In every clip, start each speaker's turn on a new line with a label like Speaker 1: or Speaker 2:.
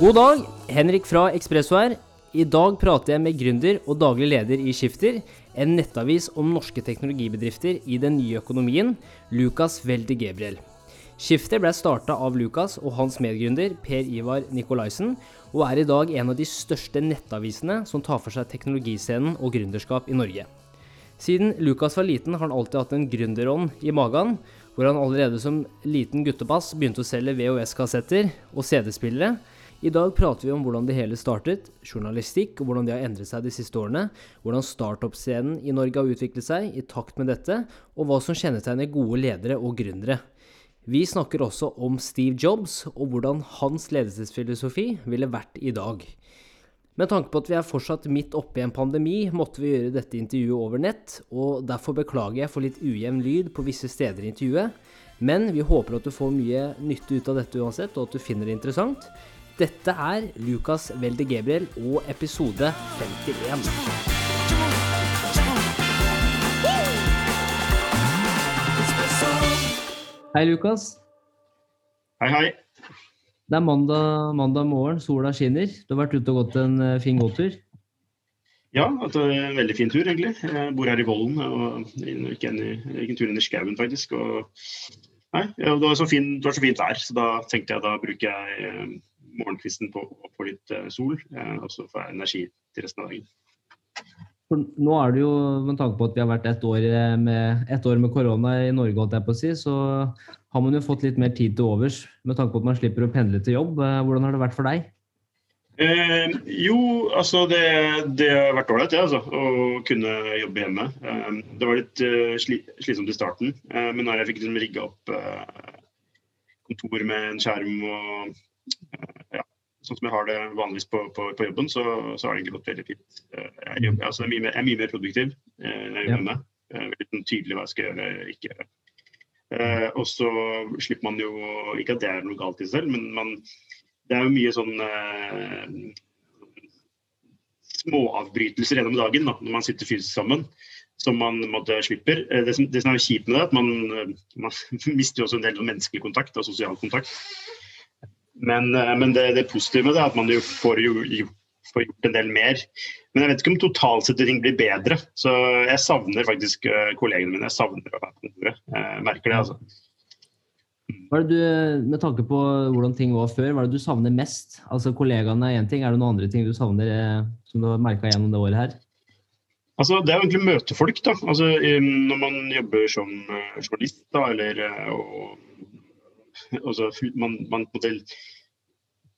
Speaker 1: God dag, Henrik fra Ekspresso her. I dag prater jeg med gründer og daglig leder i Skifter, en nettavis om norske teknologibedrifter i den nye økonomien, Lukas Welde Gabriel. Skifter ble starta av Lukas og hans medgründer Per Ivar Nikolaisen, og er i dag en av de største nettavisene som tar for seg teknologiscenen og gründerskap i Norge. Siden Lukas var liten har han alltid hatt en gründerånd i magen, hvor han allerede som liten guttebass begynte å selge VHS-kassetter og CD-spillere. I dag prater vi om hvordan det hele startet, journalistikk og hvordan det har endret seg de siste årene, hvordan startup-scenen i Norge har utviklet seg i takt med dette, og hva som kjennetegner gode ledere og gründere. Vi snakker også om Steve Jobs og hvordan hans ledelsesfilosofi ville vært i dag. Med tanke på at vi er fortsatt midt oppe i en pandemi, måtte vi gjøre dette intervjuet over nett, og derfor beklager jeg for litt ujevn lyd på visse steder i intervjuet. Men vi håper at du får mye nytte ut av dette uansett, og at du finner det interessant. Dette er Lukas Welde Gebriel og episode 51. Hei, Lukas.
Speaker 2: Hei, hei.
Speaker 1: Det er mandag, mandag morgen, sola skinner. Du har vært ute og gått en eh, fin gåtur?
Speaker 2: Ja, det var en veldig fin tur, egentlig. Jeg bor her i Vollen og gikk en, en tur inn i skauen, faktisk. Og, nei, det, var så fin, det var så fint vær, så da tenkte jeg da bruker jeg eh, morgenkvisten på å få litt eh, sol. og så jeg energi til resten av dagen.
Speaker 1: For nå er det jo, med tanke på at vi har vært ett år med, et år med korona i Norge, holdt jeg på å si, så har man jo fått litt mer tid til overs med tanke på at man slipper å pendle til jobb. Eh, hvordan har det vært for deg?
Speaker 2: Eh, jo, altså det, det har vært ålreit, det, altså, å kunne jobbe hjemme. Eh, det var litt uh, sli, slitsomt i starten, eh, men når jeg fikk liksom rigga opp eh, kontor med en skjerm og eh, ja, sånn som jeg har det vanligvis på, på, på jobben, så, så, har det gått veldig fint. Jeg, jobber, altså, jeg, er mye, jeg, er mye mer produktiv når jeg jobber hjemme. Veldig sånn tydelig hva jeg skal gjøre og ikke gjøre. Eh, og så slipper man jo Ikke at det er noe galt i seg selv, men man, det er jo mye sånn eh, småavbrytelser gjennom dagen da, når man sitter fysisk sammen. Som man måtte, slipper. Eh, det som, det som er kjipt med det, er at man, eh, man mister jo også en del menneskelig kontakt og sosial kontakt. Men, eh, men det, det, positive med det er at man jo får jo gjort gjort en del mer. Men jeg vet ikke om totalt sett ting blir bedre. Så jeg savner faktisk eh, kollegene mine. Jeg savner å være på kontoret. Jeg merker det, altså.
Speaker 1: Hva er det du, Med tanke på hvordan ting var før, hva er det du savner mest? Altså Kollegaene er én ting, er det noen andre ting du savner eh, som du har merka gjennom det året her?
Speaker 2: Altså, Det er jo egentlig møte folk. da. Altså, Når man jobber som eh, journalist, da, eller og, altså, man, man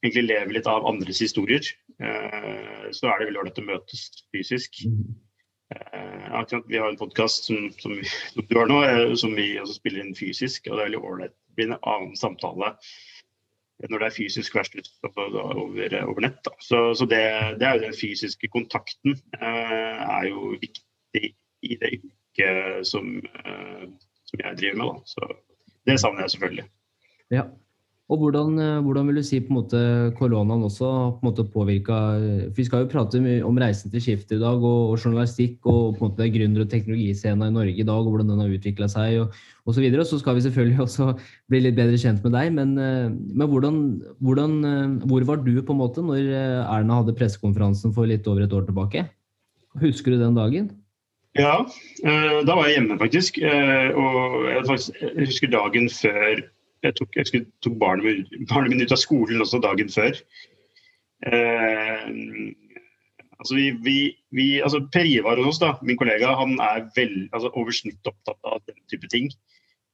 Speaker 2: egentlig lever litt av andres historier. Eh, så er det veldig ålreit å møtes fysisk. Eh, vi har en podkast som, som, som, du har nå, eh, som vi også spiller inn fysisk. og Det er veldig ålreit. Det blir en annen samtale når det er fysisk versus over, over nett. Så, så det, det, er jo den fysiske kontakten eh, er jo viktig i det yrket som, som jeg driver med. Da. Så det savner jeg selvfølgelig.
Speaker 1: Ja. Og hvordan, eh, hvordan, vil du si på en måte koronaen også på en påvirka eh, Vi skal jo prate om reisen til skiftet i dag, og, og, journalistikk og på en måte gründer- og teknologiscena i Norge i dag, og hvordan den har utvikla seg og osv. Så, videre. så skal vi selvfølgelig også bli litt bedre kjent med deg. Men, eh, men hvordan, hvordan, hvor var du på en måte når Erna hadde pressekonferansen for litt over et år tilbake? Husker du den dagen?
Speaker 2: Ja, da var jeg hjemme, faktisk. Og jeg husker dagen før jeg tok, jeg tok barnet, min ut av skolen også dagen før. Eh, altså vi, vi, vi, altså per Ivar hos oss, da, min kollega, han er vel, altså over snitt opptatt av den type ting.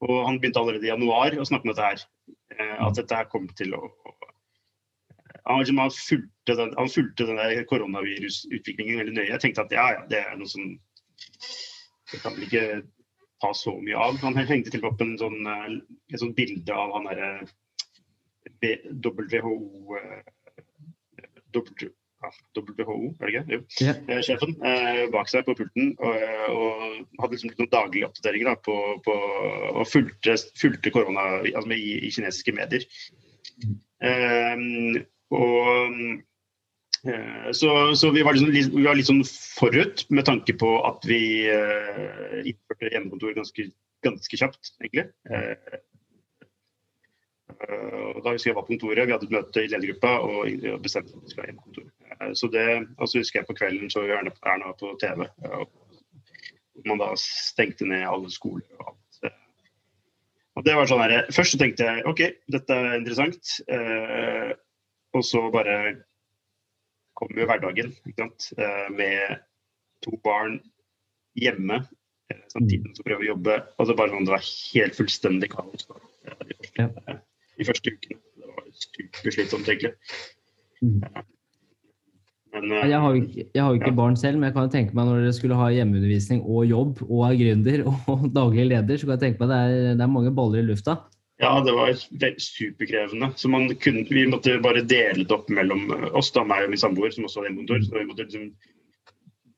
Speaker 2: Og han begynte allerede i januar å snakke om dette her. Eh, at dette her kom til å, han, liksom, han, fulgte den, han fulgte den koronavirusutviklingen veldig nøye. Jeg tenkte at ja, ja, det er noe som Det kan vel ikke ta så mye av. Han hengte til opp en sånn, eh, et sånt bilde av han derre WHO WHO, er det ikke? Yeah. Sjefen eh, bak seg på pulten. Og, og hadde liksom noen daglige oppdateringer da, på, på, og fulgte, fulgte korona altså, i, i, kinesiske medier. Eh, og Eh, så, så vi, var liksom, vi, var litt sånn forut med tanke på at vi uh, innførte hjemmekontor ganske, ganske kjapt, egentlig. Uh, da husker jeg var på kontoret, vi hadde et møte i ledergruppa og bestemte at vi skulle ha hjemmekontor. kontoret. Så det altså husker jeg på kvelden så Erna, Erna på TV. Og man da stengte ned alle skoler og alt. Og det var sånn her, Først så tenkte jeg OK, dette er interessant. Eh, og så bare kom jo hverdagen ikke sant? Eh, med to barn hjemme samtidig som prøver å jobbe. Og det, bare sånn, det var helt fullstendig kaos første, ja. de første ukene. Det var superslitsomt, egentlig.
Speaker 1: Mm. Men, jeg, har jo ikke, jeg har jo ikke ja. barn selv, men jeg kan tenke meg når dere skulle ha hjemmeundervisning og jobb og er gründer og daglig leder, så kan jeg tenke meg det er, det er mange baller i lufta.
Speaker 2: Ja, det var superkrevende. Så kunne, vi måtte bare dele det opp mellom oss, da, meg og min samboer, som også hadde hjemmekontor. Så vi måtte liksom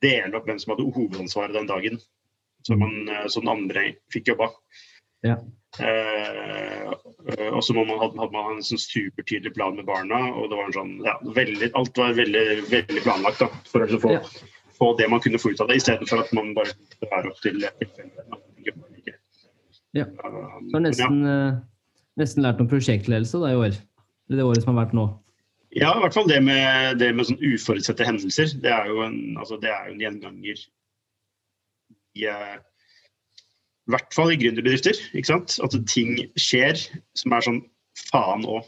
Speaker 2: dele opp hvem som hadde hovedansvaret den dagen så, man, eh, så den andre fikk jobba.
Speaker 1: Ja.
Speaker 2: Eh, og så man, hadde, hadde, man en sånn supertydelig plan med barna. og det var sånn, ja, veldig, Alt var veldig, veldig planlagt da, for å få, ja. få, det man kunne få ut av det, istedenfor at man bare drar opp til tilfellet.
Speaker 1: Ja. Så nesten, ja. Eh, nesten lært om prosjektledelse da, i år? Eller det året som har vært nå?
Speaker 2: Ja, i hvert fall det med, det med sånn uforutsette hendelser. Det er jo en, altså, det er jo en gjenganger i uh, hvert fall i gründerbedrifter. ikke sant? At ting skjer som er sånn faen òg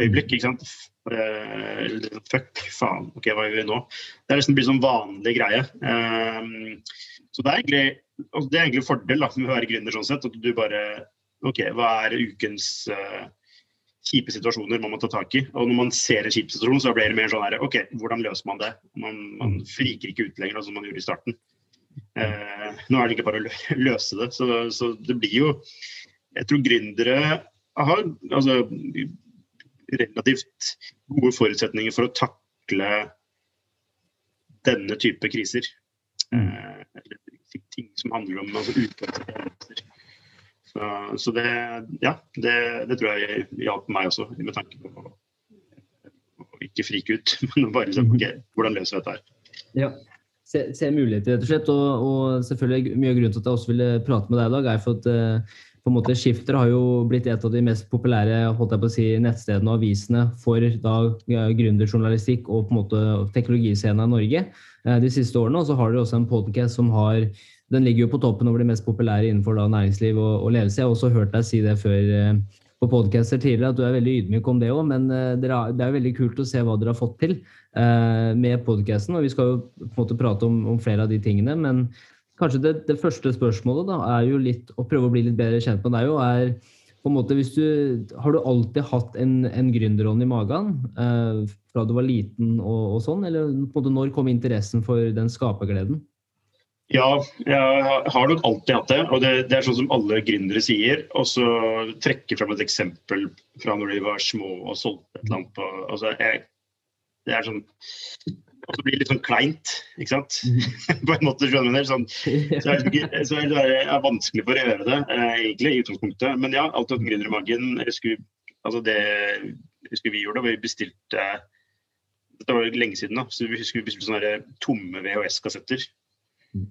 Speaker 2: øyeblikk. ikke sant? Uh, fuck, faen, ok, hva gjør vi nå? Det er nesten blitt sånn vanlig greie. Um, så det er egentlig, altså det er egentlig fordel da, med å være gründer sånn sett. At du bare Ok, hva er ukens uh, kjipe situasjoner man må ta tak i. Og når man ser en kjip situasjon, så blir det mer sånn her OK, hvordan løser man det? Man, man friker ikke ut lenger, som man gjorde i starten. Uh, nå er det ikke bare å løse det. Så, så, det blir jo Jeg tror gründere har altså, relativt gode forutsetninger for å takle denne type kriser. Eh, eller ting som handler om altså. Så, så det, ja, det, det, tror jeg hjalp meg også, med tanke på å, å ikke frike ut, men bare liksom, ok, hvordan løser vi dette her.
Speaker 1: Ja se, se muligheter, rett og slett. Og, og, selvfølgelig mye av grunnen til at jeg også ville prate med deg i dag, er for at uh, på en måte Skifter har jo blitt et av de mest populære holdt jeg på å si, nettstedene og avisene for da gründerjournalistikk og på en måte teknologiscenen i Norge uh, de siste årene. Og så har dere også en podcast som har den ligger jo på toppen over de mest populære innenfor da, næringsliv og, og, ledelse. Jeg har også hørt deg si det før uh, på podcaster tidligere, at du er veldig ydmyk om det òg, men det er veldig kult å se hva dere har fått til. Eh, med podkasten. Og vi skal jo på en måte prate om, om, flere av de tingene. Men kanskje det, det, første spørsmålet da, er jo litt å prøve å bli litt bedre kjent med deg. er på en måte, du, Har du alltid hatt en, en gründerånd i magen eh, fra du var liten og, og, sånn, eller på en måte, når kom interessen for den skapergleden?
Speaker 2: Ja, jeg har nok alltid hatt det. Og det, det er sånn som alle gründere sier. Og så trekke fram et eksempel fra når de var små og solgte et eller annet på altså, jeg, det er sånn og så blir det litt sånn kleint, ikke sant? På en måte, skjønner du. Sånn, så, er det, så er det er vanskelig for å gjøre det, eh, egentlig, i utgangspunktet. Men ja, alt hatt gründer i magen. Altså det husker vi gjorde, vi bestilte Dette var lenge siden, da. Så vi husker vi bestilte sånne tomme VHS-kassetter mm.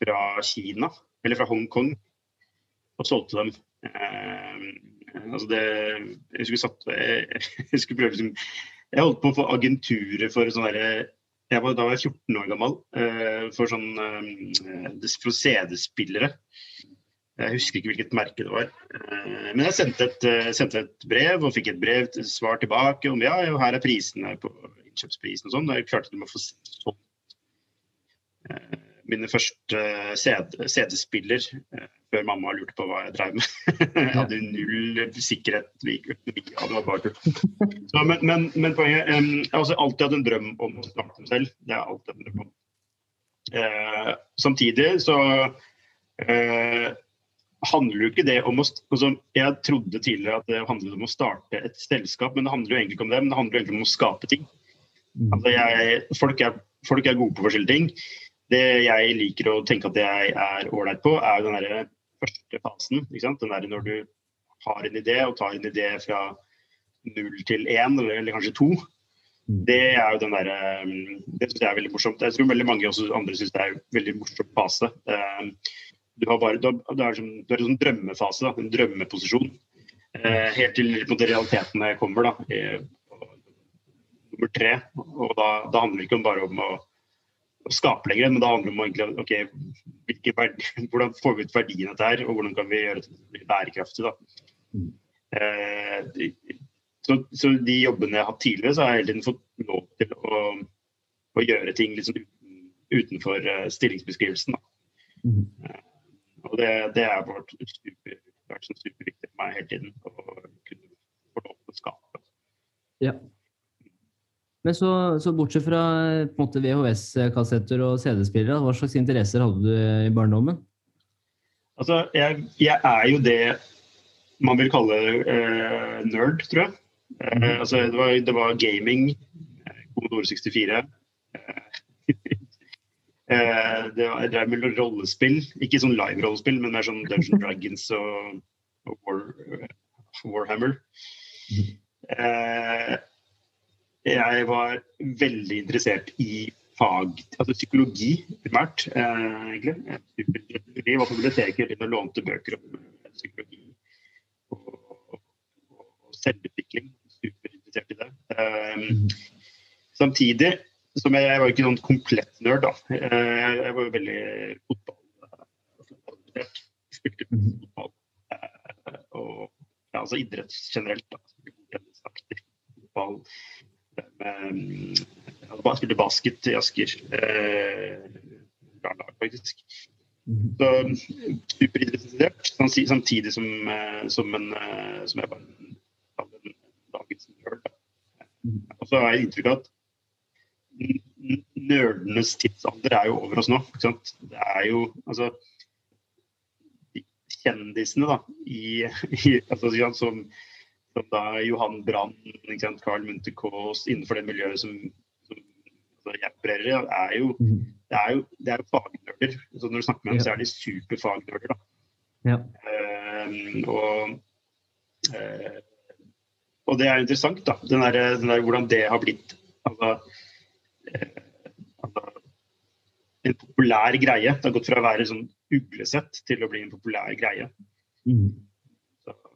Speaker 2: Fra Kina, eller fra Hongkong, og solgte dem. Eh, altså det, jeg husker satt jeg, jeg skulle prøve liksom jeg holdt på å få agenturer for sånn derre Da var jeg 14 år gammel. Uh, for sånn uh, for CD-spillere. Jeg husker ikke hvilket merke det var. Uh, men jeg sendte et, sendte et, brev og fikk et brev til svar tilbake om ja, her er prisene på innkjøpsprisen og sånn. Da klarte de å få sånn mine første CD-spiller før mamma lurte på hva jeg drev med. jeg hadde null sikkerhet. Ja, det var bare Så, men, men, men, poenget um, Jeg har også alltid hatt en drøm om å starte meg selv. Det har alltid en drøm om. Uh, samtidig så uh, handler jo ikke det om å altså, Jeg trodde tidligere at det handlet om å starte et selskap, men det handler jo egentlig ikke om det. Men det handler jo egentlig om å skape ting. Mm. Altså, jeg, folk, er, folk er gode på forskjellige ting. Det jeg liker å tenke at jeg er ålreit på, er den derre første fasen. Den der når du har en idé og tar en idé fra null til én, eller, eller, kanskje to. Mm. Det er jo den der, um, det synes jeg er veldig morsomt. Jeg tror veldig mange også andre syns det er en veldig morsom fase. Um, du har bare, du har, du er som, du er en sånn drømmefase, da, en drømmeposisjon. Eh, helt til realitetene kommer, da. Nummer tre. Og da, da, handler det ikke bare om å, å skape lenger, men da handler det om egentlig, okay, verdi, hvordan får vi ut verdien av dette her, og hvordan kan vi gjøre det bærekraftig. da. Mm. Eh, så, så, de jobbene jeg har hatt tidligere, så har jeg hele tiden fått lov til å, å gjøre ting liksom utenfor uh, stillingsbeskrivelsen. Mm. Uh, og det, det har vært super, vært sånn superviktig for meg hele tiden. Å kunne få lov til å skape.
Speaker 1: Ja. Men så, så bortsett fra VHS-kassetter og CD-spillere, hva slags interesser hadde du i barndommen?
Speaker 2: Altså, jeg, jeg er jo det man vil kalle eh, nerd, tror jeg. Eh, altså, det, var, det, var, gaming, Commodore 64. Eh, det var, jeg drev med rollespill. Ikke sånn live-rollespill, men mer sånn Dungeon Dragons og, og War, Warhammer. Uh, jeg var veldig interessert i fag, altså psykologi primært, egentlig. Jeg var på biblioteket og lånte bøker om psykologi og selvutvikling. Superinteressert i det. Um, samtidig som jeg, jeg var ikke sånn komplett nerd, da. Jeg, jeg var jo veldig fotballinteressert. Spilte fotball. Uh, og ja, altså idrett generelt. da. Fotball. Um, jeg spilte basket i Asker. Uh, bra faktisk. Så superinteressert, samtidig som, som, en, som jeg var dagens nerd. Og så har jeg inntrykk av at nerdenes tidsalder er jo over oss nå. Ikke sant? Det er jo altså Kjendisene da, i, i altså, som, som, da Johan Brann, Carl Munthe-Kaas, innenfor det miljøet som, som altså, jeg opererer i, er jo, mhm. det er jo, det er jo fagnerder. Så når du snakker med dem, så er de superfagnerder. da. Ja. Uh, og uh, og det er interessant, da. Den der, den der, hvordan det har blitt altså, uh, altså, en populær greie. Det har gått fra å være sånn uglesett til å bli en populær greie. Mm.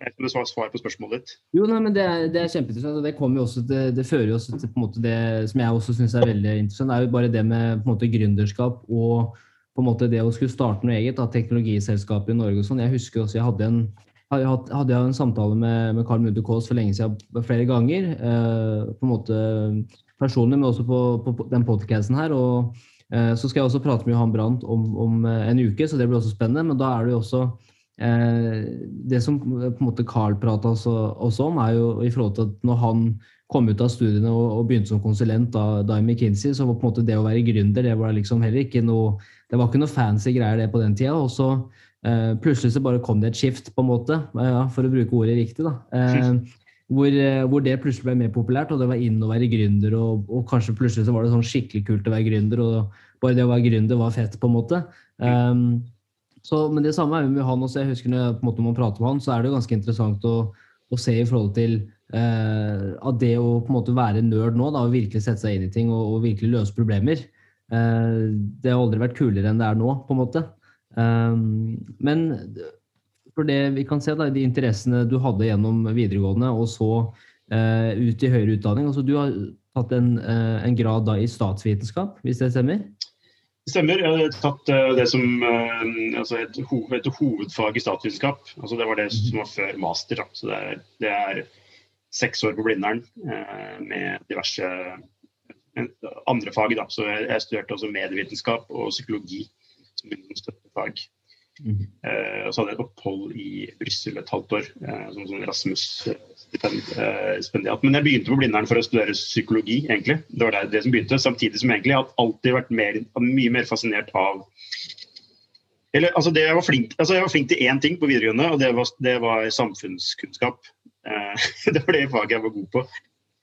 Speaker 2: Jeg vet ikke svar på spørsmålet ditt.
Speaker 1: Jo, nei, men Det er, det er kjempeinteressant. og det, også til, det fører jo også til på en måte det som jeg også syns er veldig interessant. Det er jo bare det med på en måte gründerskap og på en måte det å skulle starte noe eget. da, Teknologiselskap i Norge og sånn. Jeg husker også jeg hadde en hadde jeg en samtale med, med Carl Mude Kaas for lenge siden flere ganger. Eh, på en måte personlig, men også på, på den podcasten her. og eh, Så skal jeg også prate med Johan Brandt om, om, eh, en uke, så det blir også spennende. Men da er det jo også Det som på en måte Carl prata også, om, er jo i forhold til at når han kom ut av studiene og, begynte som konsulent da, da, i McKinsey, så var på en måte det å være gründer det var liksom heller ikke noe det var ikke noe fancy greier det på den tida. Og så eh, plutselig så bare kom det et skift, på en måte, ja, for å bruke ordet riktig. da, Eh, hvor, hvor, det plutselig ble mer populært, og det var inn å være gründer. Og, og, kanskje plutselig så var det sånn skikkelig kult å være gründer, og bare det å være gründer var fett. på en måte. Um, så, men det samme er jo med han også. jeg husker når, en måte, man prater med han, så er det jo ganske interessant å, å se i forhold til at det å på en måte være nerd nå, da, og virkelig sette seg inn i ting og, og virkelig løse problemer, det har aldri vært kulere enn det er nå. på en måte. Um, men for det vi kan se, da, de interessene du hadde gjennom videregående og så eh, ut i høyere utdanning altså Du har tatt en, uh, en grad da i statsvitenskap, hvis det stemmer?
Speaker 2: Stemmer. Jeg har tatt uh, det som altså et, et, hovedfag i statsvitenskap. Altså det var det som var før master. Da. Så det er, det er, seks år på Blindern med diverse andre fag. Da. Så jeg, jeg studerte også medievitenskap og psykologi som støttefag. Mm. Eh, og så hadde jeg et opphold i Brussel et halvt år eh, som sånn Erasmus-stipendiat. Eh, Men jeg begynte på Blindern for å studere psykologi, egentlig. Det var det, som begynte. Samtidig som egentlig jeg har alltid vært mer, mye mer fascinert av eller, altså jeg, var flink, altså jeg var flink til én ting på videregående, og det var, det var samfunnskunnskap. Eh, det var det faget jeg var god på.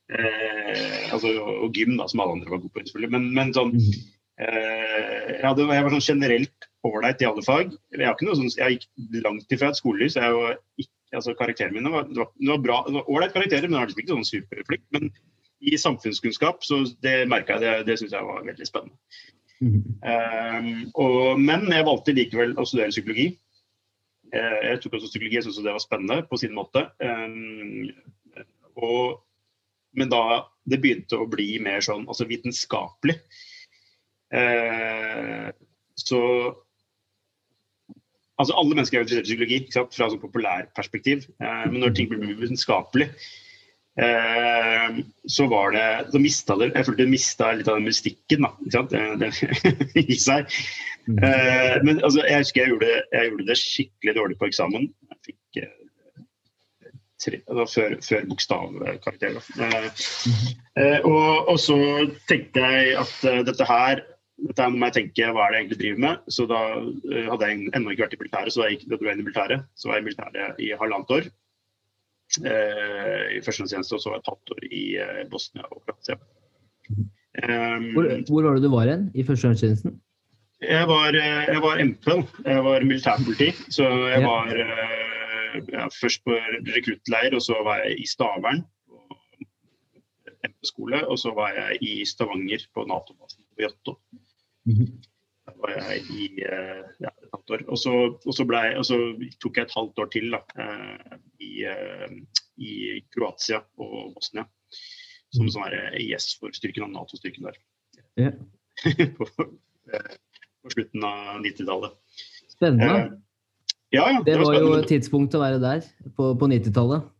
Speaker 2: Eh, altså, og gym, da, som alle andre var gode på. selvfølgelig. Men, men sånn, mm. Eh, jeg, hadde, jeg, var sånn generelt ålreit i alle fag. Jeg, sånn, jeg, gikk langt ifra et skolelys. Jeg var ikke, altså, karakterene mine var, det var, det var bra, ålreit karakterer, men det var liksom ikke sånn superflink. Men i samfunnskunnskap så det merka jeg, det, det syns jeg var veldig spennende. Mm. Um, og, men jeg valgte likevel å studere psykologi. Jeg tok også psykologi, jeg syntes det var spennende på sin måte. Og, men da det begynte å bli mer sånn altså vitenskapelig, så Altså Alle mennesker er interessert i psykologi fra sånn populærperspektiv, men når ting blir vitenskapelig, Eh, så var det så mista det, Jeg følte det mista litt av den mystikken da, sant? Det, det, i seg. Eh, men altså, jeg husker jeg gjorde, jeg gjorde, det skikkelig dårlig på eksamen. Jeg fikk eh, tre, før, før bokstavkarakter. Eh, eh, og, og, så tenkte jeg at dette her dette må jeg tenke, hva er det jeg egentlig driver med? Så da uh, hadde jeg ennå ikke vært i militæret, så da, gikk, da dro jeg inn i militæret. Så var jeg i militæret i halvannet år. Eh, i førstegangstjeneste, og så var jeg et halvt år i eh, Bosnia og Kroatia.
Speaker 1: Um, hvor, hvor, var det du var hen i førstegangstjenesten?
Speaker 2: Jeg var, eh, jeg var MP, jeg var militærpoliti. Så jeg ja. var ja, først på rekruttleir, og så var jeg i Stavern på MP-skole. Og så var jeg i Stavanger på Nato-basen på Jåttå. Mm -hmm var jeg i eh, ja, et halvt år. Og så, og, og tok jeg et halvt år til da, eh, i, eh, i Kroatia og Bosnia. Som sånn IS for styrken av Nato-styrken der. Ja. på, på, slutten av 90-tallet.
Speaker 1: Spennende.
Speaker 2: Ja, ja,
Speaker 1: det, det var, var jo et tidspunkt å være der på, på 90-tallet.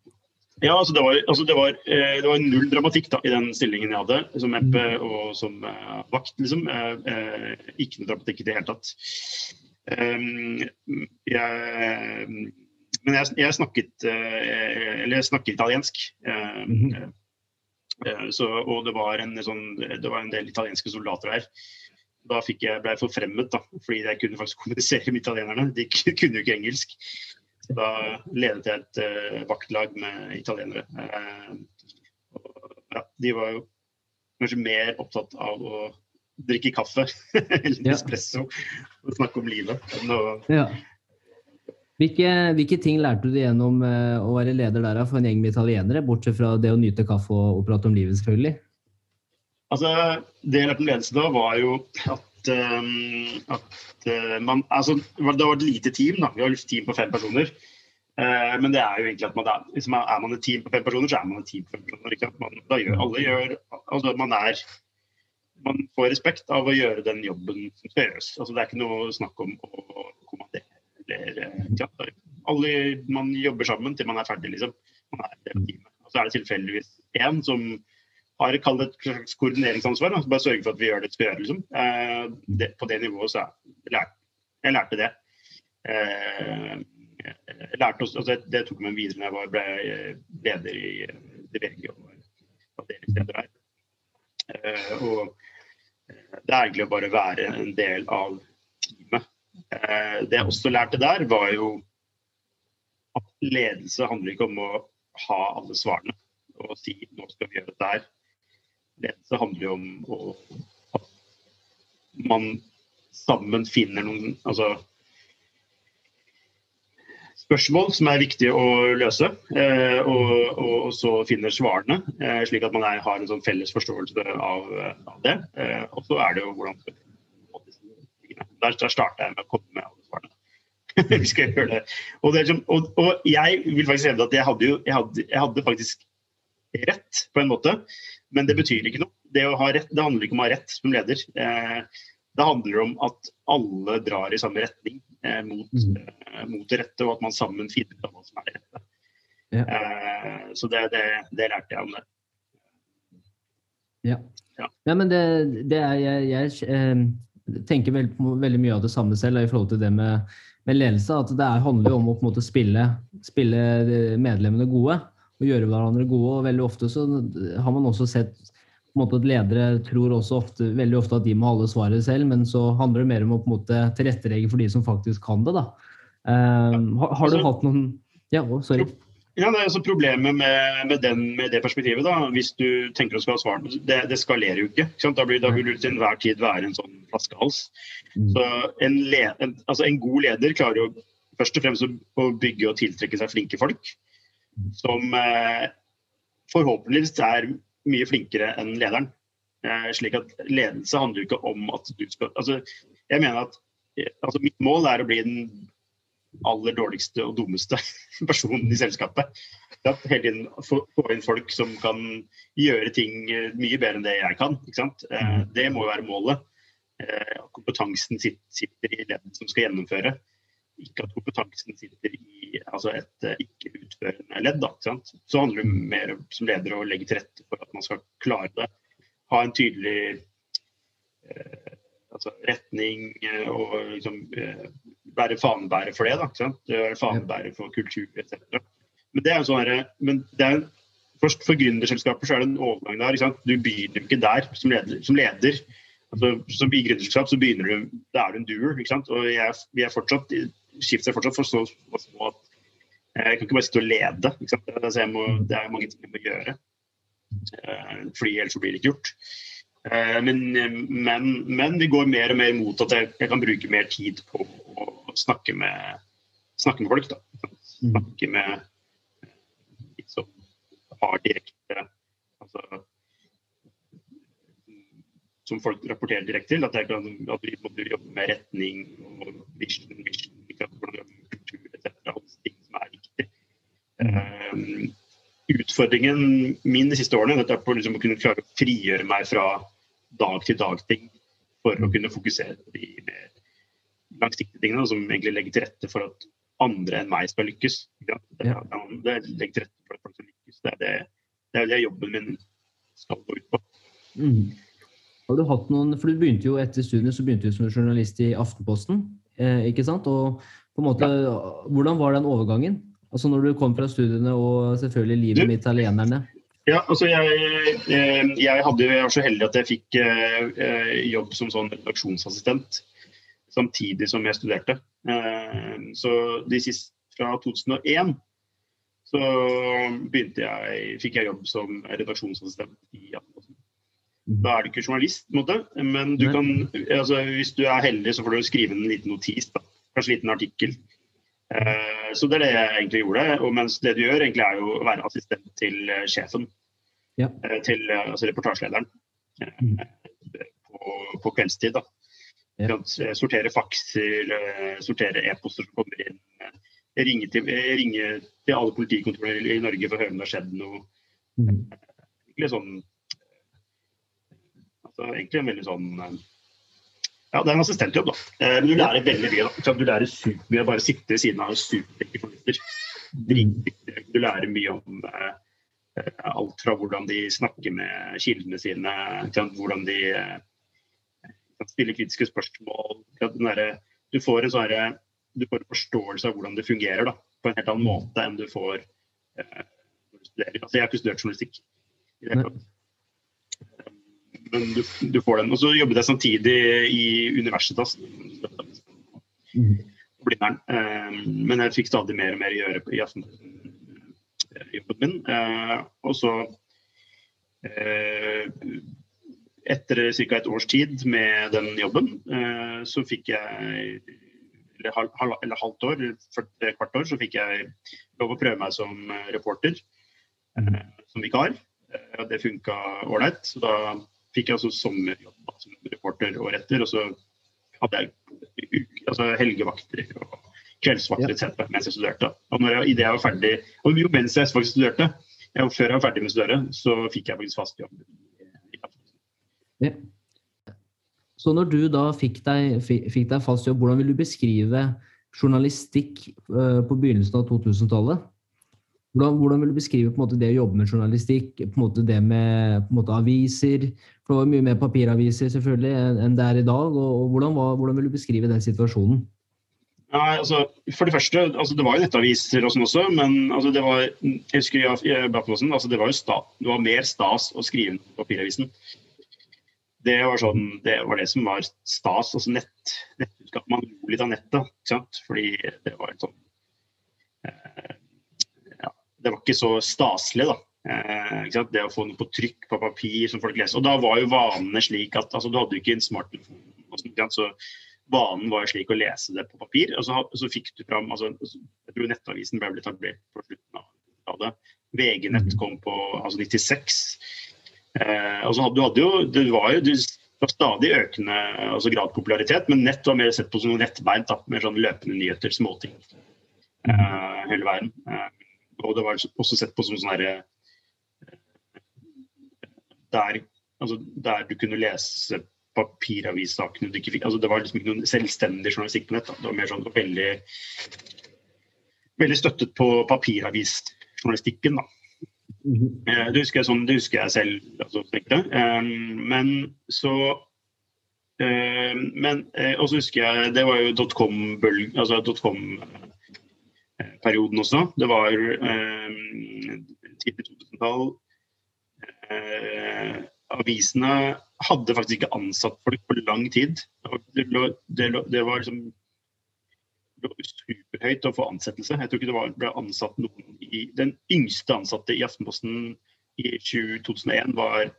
Speaker 2: Ja, altså det, var, altså det, var, eh, det var, null dramatikk da, i den stillingen jeg hadde som MP og som uh, vakt. liksom. Uh, ikke noe dramatikk i det hele tatt. Um, jeg, men jeg, jeg snakket uh, Eller jeg snakker italiensk. Mm -hmm. så, og det var, en, sånn, det var en del italienske soldater her. Da fikk jeg, ble jeg forfremmet, da, fordi jeg kunne faktisk kommunisere med italienerne. De kunne jo ikke engelsk. Da ledet jeg et uh, vaktlag med italienere. Uh, og, ja, de var jo kanskje mer opptatt av å drikke kaffe eller ja. espresso og snakke om livet. Ja.
Speaker 1: Hvilke, hvilke, ting lærte du gjennom uh, å være leder der for en gjeng med italienere, bortsett fra det å nyte kaffe og, og prate om livet, selvfølgelig?
Speaker 2: Altså, det jeg lærte om ledelse da, var jo at at uh, man Altså, det var et lite team, da. Vi har et team på fem personer. Uh, men det er jo egentlig at man er, liksom, er man et team på fem personer, så er man et team på fem personer. Man, da gjør alle gjør Altså, man er Man får respekt av å gjøre den jobben som skal gjøres. Altså, det er ikke noe snakk om å kommandere ja, alle, Man jobber sammen til man er ferdig, liksom. Man er et team. Og så er det tilfeldigvis én som har kalt et slags koordineringsansvar. Da. Bare sørge for at vi gjør det vi gjør. Liksom. Eh, det, på det nivået så lærte jeg lærte det. Eh, jeg lærte også, altså det, det, tok meg videre når jeg ble leder i DVG og avdelingsleder her. Eh, og det er egentlig å bare være en del av teamet. Det jeg også lærte der, var jo at ledelse handler ikke om å ha alle svarene og si nå skal vi gjøre dette her ledelse handler jo om å, at man sammen finner noen altså, spørsmål som er viktige å løse, eh, og, og, og, så finner svarene. Eh, slik at man er, har en sånn felles forståelse av, av det. Eh, og så er det jo hvordan der, der starter jeg med å komme med alle svarene. Vi skal gjøre det. Og, det som, og, jeg vil faktisk hevde at jeg hadde, jo, jeg hadde, jeg hadde faktisk rett, på en måte. Men det betyr ikke noe. Det, rett, det handler ikke om å ha rett som leder. Eh, det handler om at alle drar i samme retning eh, mot, mm. eh, mot, det rette, og at man sammen finner ut hva som er det rette. Ja. Så det, det, det, lærte jeg om det.
Speaker 1: Ja. ja. ja men det, det, er Jeg, jeg tenker veld, veldig mye av det samme selv i forhold til det med, med ledelse. At det er, handler om å på en måte spille, spille medlemmene gode og gjøre hverandre gode. og Veldig ofte så har man også sett på en måte at ledere tror også ofte, veldig ofte at de må ha alle svaret selv, men så handler det mer om å på en måte tilrettelegge for de som faktisk kan det. da. Um, har, har, du altså, hatt noen Ja, oh, sorry.
Speaker 2: Ja, det er altså Problemet med, med, den, med, det perspektivet, da, hvis du tenker å skal ha svar, det, det skalerer jo ikke. ikke da, blir, da, vil du til enhver tid være en sånn flaskehals. Mm. Så en, en, altså en, god leder klarer jo først og fremst å bygge og tiltrekke seg flinke folk som eh, forhåpentligvis er mye flinkere enn lederen. Eh, slik at ledelse handler jo ikke om at du skal altså, Jeg mener at altså, mitt mål er å bli den aller dårligste og dummeste personen i selskapet. At hele tiden få, inn folk som kan gjøre ting eh, mye bedre enn det jeg kan. Eh, det må jo være målet. Eh, kompetansen sitter i ledelsen som skal gjennomføre. Ikke at kompetansen sitter i altså et ikke-utførende ledd. Da, ikke? Så handler det mer om som leder å legge til rette for at man skal klare det. Ha en tydelig eh, altså retning og liksom, eh, være fanebærer for det. da, sant? Være fanebærer for kultur etc. Men det er jo sånn men det er først For gründerselskaper så er det en overgang der. Du begynner ikke der som leder. Som leder altså, som I gründerselskap så begynner du, da er du en doer. Og jeg, vi er fortsatt, Er fortsatt for så små at jeg kan ikke bare sitte og lede. må, det er mange ting jeg må gjøre. Eh, fordi ellers blir det ikke gjort. Eh, men, men, men, vi går mer og mer mot at jeg, jeg kan bruke mer tid på å snakke med, snakke med folk. Da. Snakke med har direkte altså, Som folk rapporterer direkte til. At, kan, at vi må jobbe med retning og vision, vision kultur etc. Ting som er viktig. Um, utfordringen min de siste årene er på liksom å kunne klare å frigjøre meg fra dag-til-dag-ting for å kunne fokusere på de mer langsiktige tingene, som egentlig legger til rette for at andre enn meg skal lykkes. Ja, det, er, det legger til rette for at folk skal lykkes. Det er det, det, er det jobben min skal gå ut på. Mm.
Speaker 1: Har du hatt noen, for du begynte jo Etter studiet så begynte du som journalist i Aftenposten. Eh, ikke sant? Og på en måte, ja. Hvordan var den overgangen? Altså Når du kom fra studiene og selvfølgelig livet med italienerne?
Speaker 2: Ja, altså jeg, eh, jeg, hadde, jeg var så heldig at jeg fikk eh, eh, jobb som sånn redaksjonsassistent samtidig som jeg studerte. Så de siste, fra 2001 så begynte jeg, fikk jeg jobb som redaksjonsassistent i Aftenposten. Da er du ikke journalist, på en måte, men du kan, altså, hvis du er heldig, så får du skrive en liten notis. Da. Kanskje en liten artikkel. Uh, så det er det jeg egentlig gjorde. Og mens det du gjør, egentlig er jo å være assistent til uh, sjefen. Ja. Uh, til altså reportasjelederen. Mm. På, på, kveldstid, da. Ja. Sortere fakser, sortere e-poster som kommer inn ringe til, ringe til alle politikontroller i Norge for å høre om det har skjedd noe. Mm. Litt sånn altså, Egentlig en veldig sånn Ja, det er en assistentjobb, da. Eh, men du lærer veldig mye. da. Du lærer supermye bare sitte ved siden av superflinke journalister. Du lærer mye om eh, alt fra hvordan de snakker med kildene sine, hvordan de eh, kan stille kritiske spørsmål. Der, du får en sånne, du får en forståelse av hvordan det fungerer da, på en helt annen måte enn du får eh, når du studerer. Altså, jeg har ikke studert journalistikk. Men du, du, får den. Og så jobbet jeg samtidig i Universitas. Blindern. Eh, men jeg fikk stadig mer og mer å gjøre i jobben min. Eh, og så eh, etter ca. et års tid med den jobben, eh, så fikk jeg eller, halv, eller halvt år, kvart år, så fikk jeg lov å prøve meg som eh, reporter. Eh, som vikar. Eh, det funka ålreit. Så da fikk jeg altså sommerjobb som reporter året etter. Og så hadde jeg altså helgevakter og kveldsvakter etc. mens jeg studerte. Og når jeg, jeg var ferdig, og jo mens jeg faktisk studerte, jeg, før jeg var ferdig med studere, så fikk jeg faktisk fast jobb. Ja.
Speaker 1: Så når du da fikk deg, fikk deg fast jobb, hvordan vil du beskrive journalistikk eh, på begynnelsen av 2000-tallet? Hvordan, hvordan, vil du beskrive på en måte, det å jobbe med journalistikk, på en måte det med måte, aviser? For det var mye mer papiraviser selvfølgelig enn det er i dag. og, og hvordan, var, hvordan, vil du beskrive den situasjonen?
Speaker 2: Nei, altså, for Det første, altså, det var jo nettaviser og sånn også, men altså, det var jeg husker jeg, jeg, altså, det var jo sta, det var mer stas å skrive på papiravisen det var, sånn, det var, det som var stas. altså nett, nettutgave. Man lo litt av nettet, ikke sant? fordi det var sånn eh, ja, Det var ikke så staselig, da. Eh, det å få noe på trykk på papir som folk leser. Og da var jo vanene slik at altså, du hadde jo ikke en smarttelefon. Så vanen var jo slik å lese det på papir. Og så, så fikk du fram altså, Jeg tror Nettavisen ble etablert på slutten av det. VG-nett kom på altså 96. Eh, altså, du hadde jo, det var jo det var stadig økende altså grad popularitet, men nett var mer sett på som noe nettbeint. Med sånn løpende nyheter, småting. Eh, hele verden. Uh, og det var også sett på som sånn herre der, altså, der du kunne lese papiravissakene du ikke fikk altså, Det var liksom ikke noen selvstendig journalistikk på nett. Da. Det var mer sånn veldig, veldig støttet på papiravisjournalistikken. da. Mm -hmm. det, husker jeg sånn, det husker jeg selv. Altså, um, men så men, Og så husker jeg Det var jo dotcom-bølgen altså dotcom også. Det var um, tidlig 2000-tall. Uh, avisene hadde faktisk ikke ansatt folk på lang tid. Det, lå, det, lå, det var liksom superhøyt å få ansettelse. Jeg tror ikke det var, ble ansatt noen i Den yngste ansatte i Aftenposten i 2001 var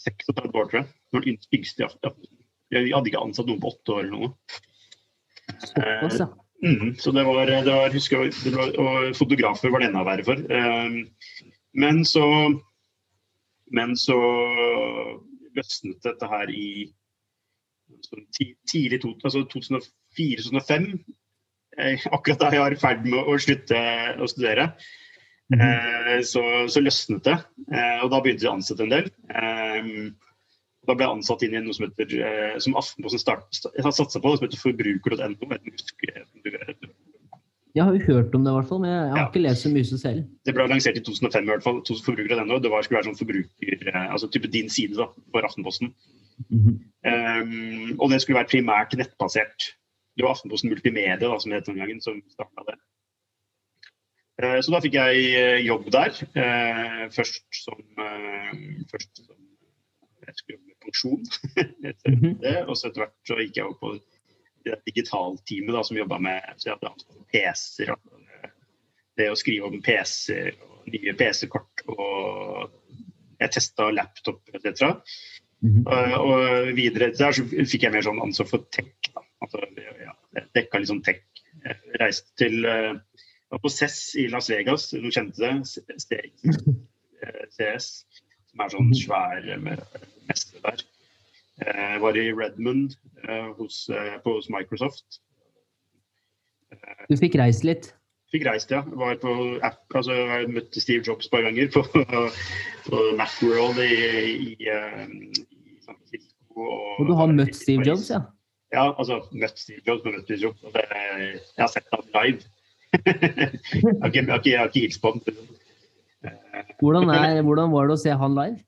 Speaker 2: 36 år, tror jeg. Den yngste i Aftenposten. Vi hadde ikke ansatt noen på åtte år eller noe.
Speaker 1: Såpass, ja.
Speaker 2: Eh, mm, så det var, det var, husker det var, Og fotografer var det enda verre for. Eh, men så men så løsnet dette her i tidlig altså 2004-2005. Eh, akkurat da jeg var i ferd med å slutte å studere. Mm så, så, løsnet det. Eh, og da begynte vi å ansette en del. Da ble jeg ansatt inn i noe som heter som Aftenposten satsa på, som heter forbruker.no.
Speaker 1: Jeg har jo hørt om det, i hvert fall, men jeg har ja. ikke lest så mye selv.
Speaker 2: Det ble lansert i 2005 i hvert fall. Forbruker.no. Det var, skulle være sånn forbruker, eh, altså type din side da, for Aftenposten. Mm -hmm. um, og det skulle være primært nettbasert. Det var Aftenposten Multimedia da, som het den gangen, som starta det. Uh, så da fikk jeg uh, jobb der. Uh, først som, først mm -hmm. Og så etter hvert så gikk jeg over på det digitalteamet da, som jobba med PC-er. Det å skrive om PC-er og nye PC-kort. Og jeg testa laptop etc. Mm -hmm. og, og, videre der så fikk jeg mer sånn ansvar for tech. Da. Altså, ja, jeg dekka litt sånn tech. Jeg reiste til uh, på CES i Las Vegas, du kjente det? CS, som er sånn svær svær mester der. Jeg var i Redmond eh, hos, på, hos Microsoft.
Speaker 1: Du fikk reist litt?
Speaker 2: Fikk reist, ja. Var på app, altså, jeg møtte Steve Jobs et par ganger på, på Macworld i, i, eh, i, San Francisco. Og,
Speaker 1: og du har møtt Steve Jobs, ja?
Speaker 2: Ja, altså møtt Steve Jobs, men møtt Steve Jobs. Det, jeg har sett ham live. jeg har ikke, ikke, ikke hilst på ham.
Speaker 1: Hvordan, er, hvordan var det å se han live?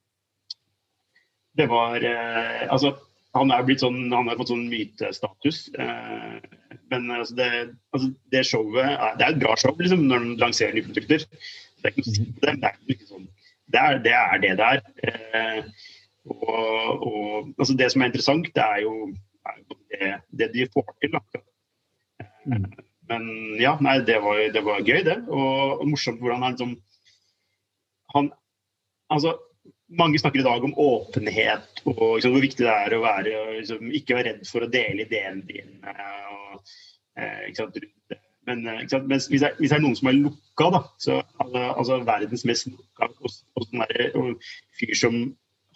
Speaker 2: Det var eh, Altså, han er blitt sånn, han har fått sånn mytestatus. Eh, men altså det, altså det, showet er, det er et bra show liksom, når han lanserer nye produkter. Det er ikke det, det, er ikke sånn, det, er, det er det det er. Eh, og, og altså det som er interessant, det er jo, er jo det, det, de får til. Da. Mm. Men ja, nei, det var, det var gøy, det. Og, og morsomt hvordan han liksom han, altså, mange snakker i dag om åpenhet og liksom, hvor viktig det er å være, liksom, ikke være redd for å dele ideene dine. Og, eh, Men eh, hvis, det er, hvis, det er, noen som er lukka, da, så, altså, altså verdens mest lukka og, og, sånn og fyr som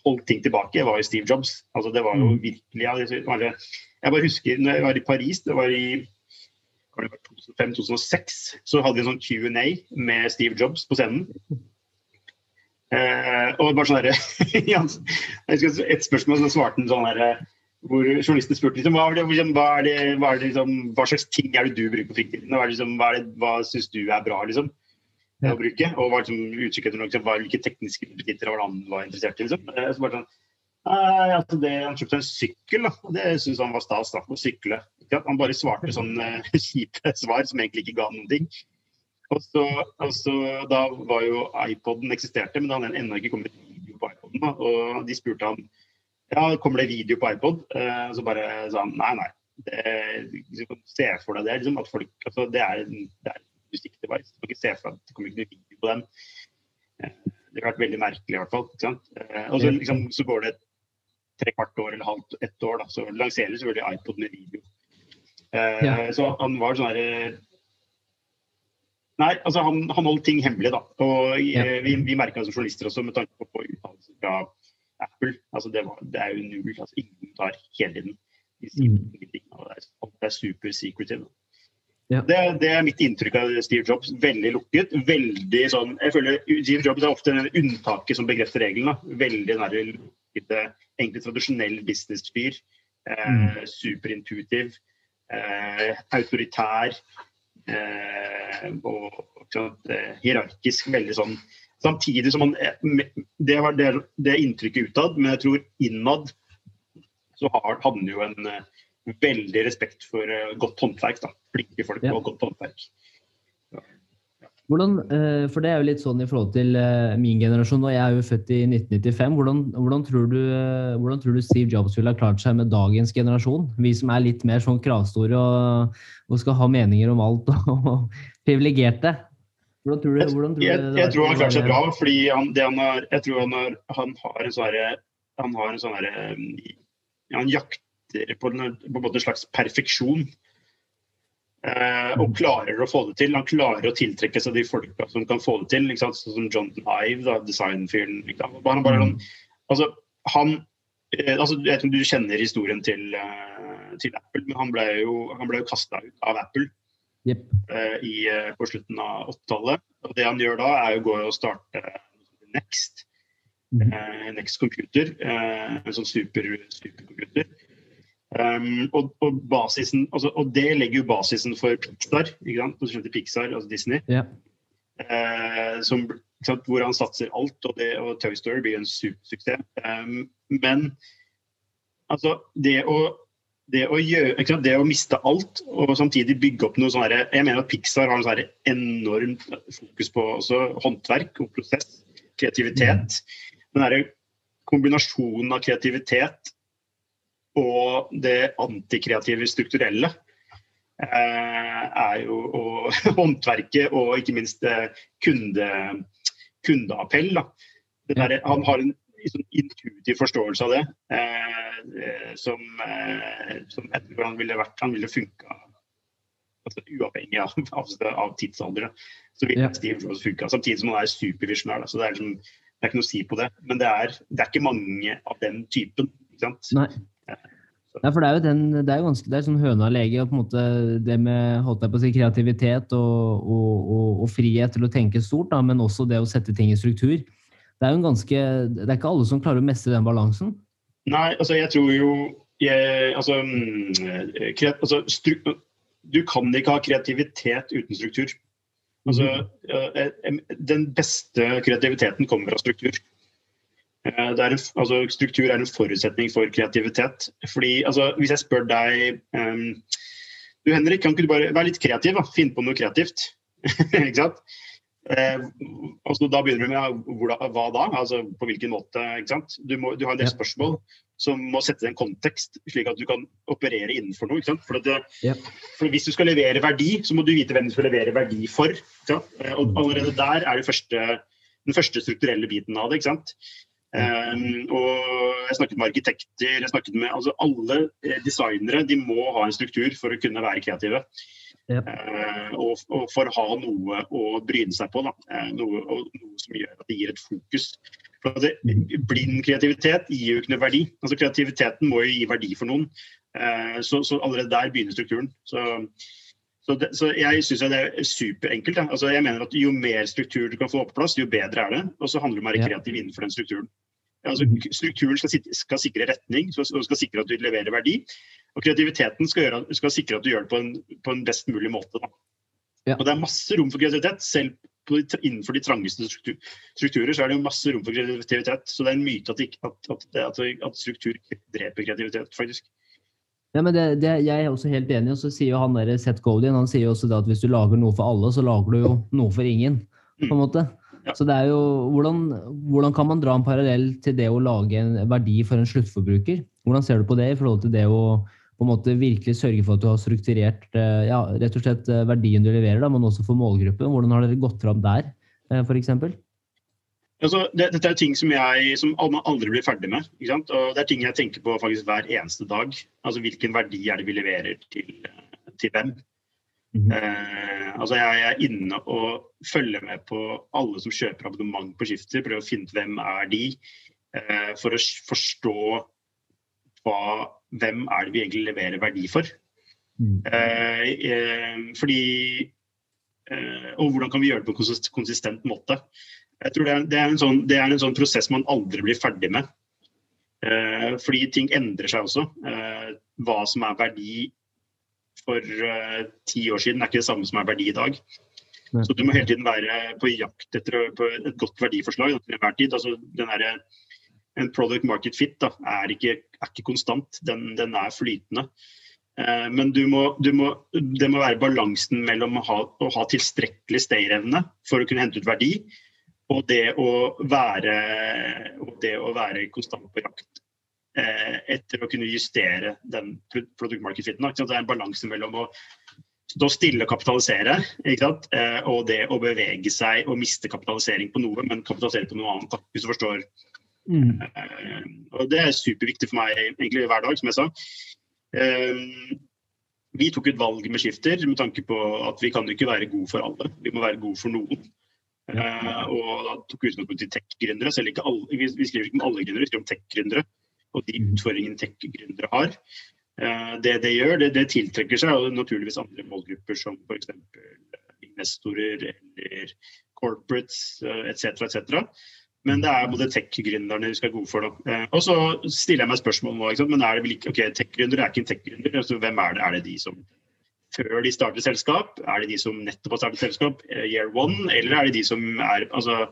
Speaker 2: holdt ting tilbake, var jo Steve Jobs. Altså, det var jo mm. virkelig Jeg bare husker når jeg var i Paris, det var i 2005-2006, så hadde vi en sånn Q&A med Steve Jobs på scenen. Eh, og bare sånn der, Et spørsmål så svarte han sånn der, hvor journalisten spurte liksom, hva, det, hva, er det, hva, det, liksom, hva, slags ting er det du bruker på fritiden? Hva, liksom, hva, hva syns du er bra liksom, ja. å bruke? Og var liksom, usikker etter liksom, hvilke tekniske biter han var interessert i. Liksom. Eh, så bare sånn, altså det, Han kjøpte en sykkel, da, og det syntes han var stas. da, å sykle. Han bare svarte sånn uh, kjipe svar som egentlig ikke ga noen ting. Og så, og så, Da var jo iPoden eksisterte, men da hadde ennå ikke kommet video på iPoden. Da. Og de spurte han ja, kommer det video på iPod. Eh, så bare sa han nei, nei. Det, liksom, se for deg det. Liksom, at folk, altså, det er en, det er musikkdevice. Du kan ikke se for deg at det kommer ikke noe video på den. Eh, det har vært veldig merkelig i hvert fall. Ikke sant? Eh, og så, liksom, så går det tre kvart år eller halvt ett år, da, så lanserer selvfølgelig iPod med video. Ja. Så han var sånn herre Nei, altså han, han, holdt ting hemmelig, da. Og ja. Eh, vi, vi merka som journalister også, med tanke på, på uttalelser fra Apple. Altså det, var, det, er jo null. altså Ingen tar hele tiden. De sier mm. ingenting. det er, Alt er super secretive. Ja. Det, det, er mitt inntrykk av Steve Jobs. Veldig lukket. veldig sånn, jeg føler Steve Jobs er ofte unntaket som bekrefter regelen. Veldig nære lukkede, egentlig tradisjonell business-fyr. Eh, mm. Superintuitiv. Eh, autoritær. Eh, og sant, eh, hierarkisk. Veldig sånn Samtidig som han eh, Det var det, det inntrykket utad, men jeg tror innad så har, hadde han jo en veldig respekt for godt håndverk. da flinke folk og godt håndverk.
Speaker 1: Hvordan, eh, for det er jo litt sånn i forhold til eh, min generasjon, og jeg er jo født i 1995. Hvordan, hvordan, tror du, eh, hvordan, tror du, Steve Jobs ville ha klart seg med dagens generasjon? Vi som er litt mer sånn kravstore og, og skal ha meninger om alt og privilegerte.
Speaker 2: Hvordan tror du, hvordan tror jeg, jeg, jeg tror han klarer seg bra, fordi han, han har, jeg tror han har, han har en sånn han har en sånn herre Han jakter på en, på en slags perfeksjon. Eh, og klarer å få det til. Han klarer å tiltrekke seg de folka som kan få det til. Sånn som Jonathan Ive, designfyren. Han, bare, han, altså, han, eh, altså, jeg vet om du kjenner historien til, uh, til Apple, men han ble jo, han ble jo kasta ut av Apple yep. i, på slutten av 80-tallet. Og det han gjør da, er å gå og starte Next. Mm. Next Computer, en sånn super, supercomputer. Um, og, og, basisen, altså, og, det legger jo basisen for Pixar, ikke sant? Du Pixar, altså Disney. Yeah. Uh, som, sant, hvor han satser alt, og, det, og Toy Story blir en supersuksess. Um, men altså, det å, det å, gjøre, det å miste alt og samtidig bygge opp noe sånn Jeg mener at Pixar har en sånn enormt fokus på håndverk og prosess, kreativitet. Mm. Den derre kombinasjonen av kreativitet og det antikreative strukturelle eh, er jo og, håndverket og ikke minst eh, kunde, kundeappell. Der, han har en liksom, intuitiv forståelse av det eh, som, eh, som han ville vært Han ville funka altså, uavhengig av, av, av tidsalder. Så ville ja. Steve Jobs funka, samtidig som han er supervisjonær. Så det er, liksom, det er ikke noe å si på det. Men det er, det er ikke mange av den typen. Ikke sant? Nei.
Speaker 1: Ja, for det er jo den, det er jo ganske, det er sånn høna lege, og på en måte det med holdt jeg på å si, kreativitet og, og, og, og, frihet til å tenke stort, da, men også det å sette ting i struktur. Det er jo en ganske, det er ikke alle som klarer å mestre den balansen.
Speaker 2: Nei, altså jeg tror jo jeg, altså, mm, kreat, altså stru, Du kan ikke ha kreativitet uten struktur. Altså, mm. Den beste kreativiteten kommer fra struktur. Eh, er en, altså, struktur er en forutsetning for kreativitet. Fordi, altså, Hvis jeg spør deg um, Du Henrik, kan ikke du bare være litt kreativ? da, Finne på noe kreativt. ikke sant? Eh, altså, da begynner du med hvordan, hva da? Altså, på hvilken måte? ikke sant? Du, må, du har en del spørsmål som må sette en kontekst, slik at du kan operere innenfor noe. ikke sant? For, det, ja. for Hvis du skal levere verdi, så må du vite hvem du skal levere verdi for. ikke? Eh, og allerede der er det første, den første strukturelle biten av det. ikke sant? Um, og jeg snakket med arkitekter, jeg snakket med altså Alle eh, designere de må ha en struktur for å kunne være kreative. Yep. Uh, og, og, for å ha noe å bryne seg på. Uh, noe, og, noe, som gjør at det gir et fokus. For det, blind kreativitet gir jo ikke noe verdi. Altså Kreativiteten må jo gi verdi for noen. Uh, så, så, allerede der begynner strukturen. Så, så, det, så jeg syns det er superenkelt. Altså, jeg mener at Jo mer struktur du kan få på plass, jo bedre er det. Og så handler det om å være kreativ innenfor den strukturen. Altså, strukturen skal, skal, sikre retning og skal sikre at du leverer verdi. Og kreativiteten skal, gjøre, skal sikre at du gjør det på en, på en best mulig måte. Ja. Og Det er masse rom for kreativitet. Selv på, innenfor de trangeste struktur, strukturer så er det jo masse rom for kreativitet. Så det er en myte at, at, at, at struktur dreper kreativitet, faktisk.
Speaker 1: Ja, men det, det, Jeg er også helt enig. og så sier jo han der Seth Godin han sier jo også det at hvis du lager noe for alle, så lager du jo noe for ingen. på en måte. Så det er jo, hvordan, hvordan, kan man dra en parallell til det å lage en verdi for en sluttforbruker? Hvordan ser du på det i forhold til det å på en måte virkelig sørge for at du har strukturert eh, ja, rett og slett eh, verdien du leverer, da, men også for målgruppen? Hvordan har dere gått fram der, eh, f.eks.?
Speaker 2: Altså, det, dette er ting som, jeg, som man aldri blir ferdig med. Og det er ting jeg tenker på faktisk hver eneste dag. Altså Hvilken verdi er det vi leverer til, til hvem? Mm eh, altså jeg er inne og følger med på alle som kjøper abonnement på Skifter. Prøver å finne ut hvem er de, eh, for å forstå hva, hvem er det vi egentlig leverer verdi for. Mm. fordi Og hvordan kan vi gjøre det på en konsistent måte? Jeg tror det er, det er, en, sånn, det er en sånn prosess man aldri blir ferdig med. fordi ting endrer seg også. hva som er verdi for ti år siden, er ikke det samme som er verdi i dag. Så du må hele tiden være på jakt etter et godt verdiforslag til enhver tid. Altså, den der, en product market fit da, er, ikke, er, ikke, konstant, den, den er flytende. Eh, men du må, du må, det må være balansen mellom å ha, å ha tilstrekkelig stayerevne for å kunne hente ut verdi, og det å være, det å være konstant på jakt eh, etter å kunne justere den product market fiten. Det er en balanse mellom å stå stille og kapitalisere, eh, og det å bevege seg og miste kapitalisering på noe, men kapitalisere på noe annet, hvis du forstår. Mm. Eh, og Det er superviktig for meg egentlig hver dag, som jeg sa. Eh, vi tok et valg med skifter med tanke på at vi kan ikke være gode for alle, vi må være gode for noen. Uh, og da tok vi utgangspunkt i tech-gründere. Vi skriver ikke om alle gründere, vi skriver om tech-gründere og de mm. utfordringene tech-gründere har. Eh, det det gjør, det, det tiltrekker seg og naturligvis andre målgrupper som f.eks. investorer eller corporates etc. Eh, etc. Men det er både tech-gründerne vi skal gå for. Da. Eh, og så stiller jeg meg spørsmål nå. Men er det vel ikke, ok, tech-gründere er ikke en tech-gründer. Altså, hvem er det? Er det de som før de starter selskap? Er det de som nettopp har startet selskap, year one? Eller er det de som er altså,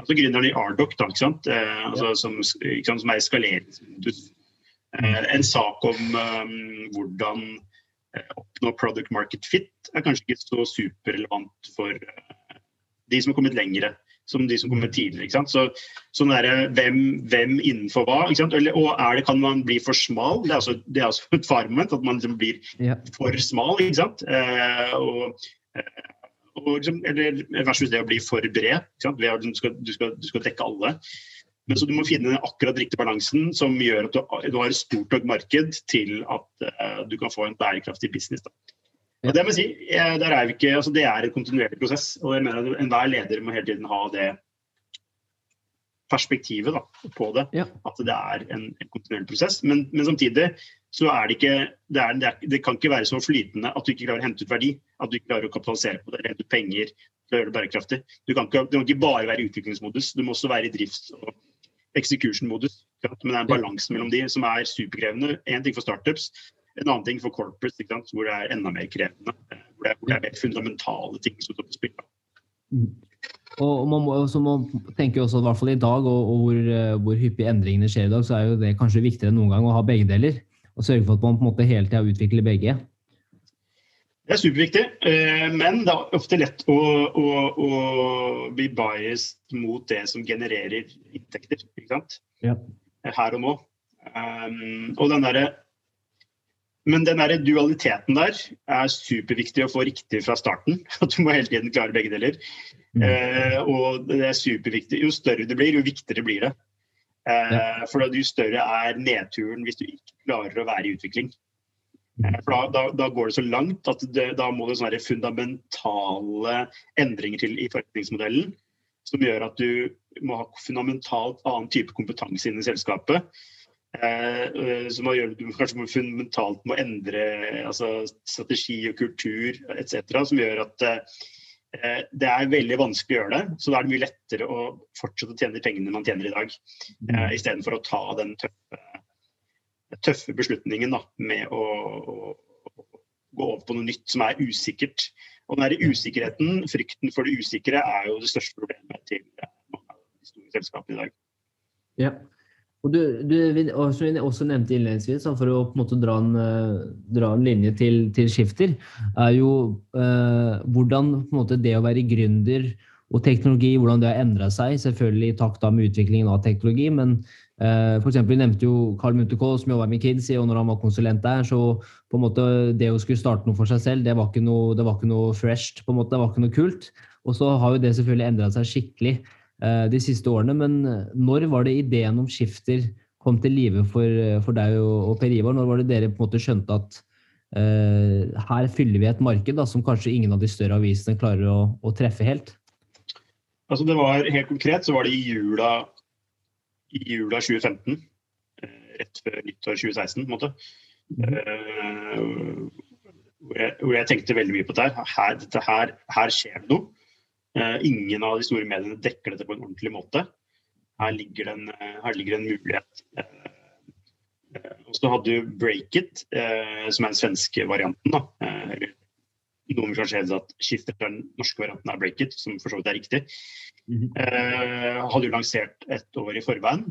Speaker 2: altså gründerne i Ardoc, da, ikke sant? Eh, altså, som, ikke sant, som er eskalert. Eh, en sak om um, hvordan eh, oppnå product market fit er kanskje ikke så superrelevant for de som har kommet lengre som de som kommer tidligere. ikke sant? Så, sånn der, hvem, hvem, innenfor hva? ikke sant? Eller, og det, kan man bli for smal? Det er altså, det er også et faremoment at man liksom blir ja. for smal. ikke sant? Eh, og, og liksom, eller versus det å bli for bred. ikke sant? Du skal, du, skal, du skal dekke alle. Men så du må finne den akkurat riktige balansen som gjør at du, du har et stort nok marked til at uh, du kan få en bærekraftig business. Da. Og Det må si, der er vi ikke, altså det er en kontinuerlig prosess. og jeg mener at Enhver leder må hele tiden ha det perspektivet da, på det. Ja. At det er en, en kontinuerlig prosess. Men, men, samtidig så er det ikke det, er, det, er, det, kan ikke være så flytende at du ikke klarer å hente ut verdi. At du ikke klarer å kapitalisere på det, hente ut penger til å gjøre det bærekraftig. Du kan, ikke, du kan ikke bare være i utviklingsmodus, du må også være i drifts- og execution-modus. Men det er en balanse mellom de som er superkrevende. Én ting for startups, en annen ting for corporates, hvor det er enda mer krevende. Hvor det er, hvor det er mer fundamentale ting som står på spill.
Speaker 1: Mm. Og man må, så man tenker også, i hvert fall i dag, og, og hvor, eh, hvor, hyppig endringene skjer i dag, så er jo det kanskje viktigere enn noen gang å ha begge deler. Og sørge for at man på en måte hele tida utvikler begge.
Speaker 2: Det er superviktig, eh, men det er ofte lett å, å, å bli biased mot det som genererer inntekter. ikke sant? Ja. Her og nå. Um, og den der, men den der dualiteten der er superviktig å få riktig fra starten. At du må hele tiden klare begge deler. Mm. Eh, og det er superviktig. Jo større det blir, jo viktigere blir det. Eh. For jo større er nedturen hvis du ikke klarer å være i utvikling. Eh, for da, da, da, går det så langt at det, da må det sånne fundamentale endringer til i forretningsmodellen som gjør at du må ha fundamentalt annen type kompetanse inn i selskapet. Eh, eh som at du kanskje må fundamentalt må endre altså, strategi og kultur etc. Som gjør at eh, det er veldig vanskelig å gjøre det. Så da er det mye lettere å fortsette å tjene de pengene man tjener i dag, eh, istedenfor å ta den tøffe tøffe beslutningen da, med å, å, gå over på noe nytt som er usikkert. Og den usikkerheten, frykten for det usikre, er jo det største problemet til mange av de store selskapene i dag.
Speaker 1: Ja. Og du, du også, også nevnte innledningsvis, for å på en måte dra en, eh, dra en linje til, til, skifter, er jo eh, hvordan måte, det å være gründer og teknologi, hvordan det har endra seg. Selvfølgelig i takt med utviklingen av teknologi, men eh, eksempel, Vi nevnte jo Carl Munterkoll, som jobba med Kids, og når han var konsulent der, så på en måte det å skulle starte noe for seg selv, det var ikke noe, det var ikke noe fresh. på en måte, Det var ikke noe kult. Og så har jo det selvfølgelig endra seg skikkelig de siste årene. Men når var det ideen om skifter kom til live for, for deg og, Per Ivar? Når var det dere på en måte skjønte at uh, her fyller vi et marked da, som kanskje ingen av de større avisene klarer å, å treffe helt?
Speaker 2: Altså det var Helt konkret så var det i jula i jula 2015. Eh, rett før nyttår 2016, på en måte. uh, hvor jeg, hvor jeg tenkte veldig mye på dette her. Dette her, her skjer det noe. Uh, ingen av de store mediene dekker dette på en ordentlig måte. Her ligger det en, her ligger det en mulighet. Uh, og så hadde du Breakit, som er den svenske varianten. da, eller noen vil kanskje hevde at skifter til den norske varianten er Breakit, som for så vidt er riktig. Mm -hmm. hadde jo lansert et år i forveien.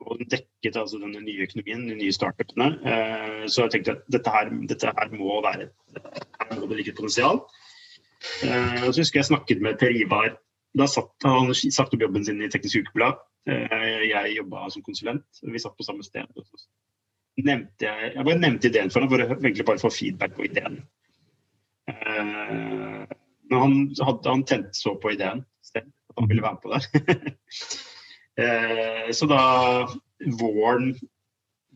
Speaker 2: Og den dekket altså denne nye økonomien, de nye startupene. Så jeg tenkte at dette her, dette her må være her må det ligge et potensial. Uh, så husker jeg snakket med Per Ivar. Da satt han sagt opp jobben sin i Teknisk Ukeblad. jeg jobba som konsulent. Vi satt på samme sted. Nevnte jeg, jeg bare nevnte ideen for ham for å egentlig bare få feedback på ideen. Eh, men han, hadde, han tente så på ideen selv, at han ville være med på det. Eh, så da våren,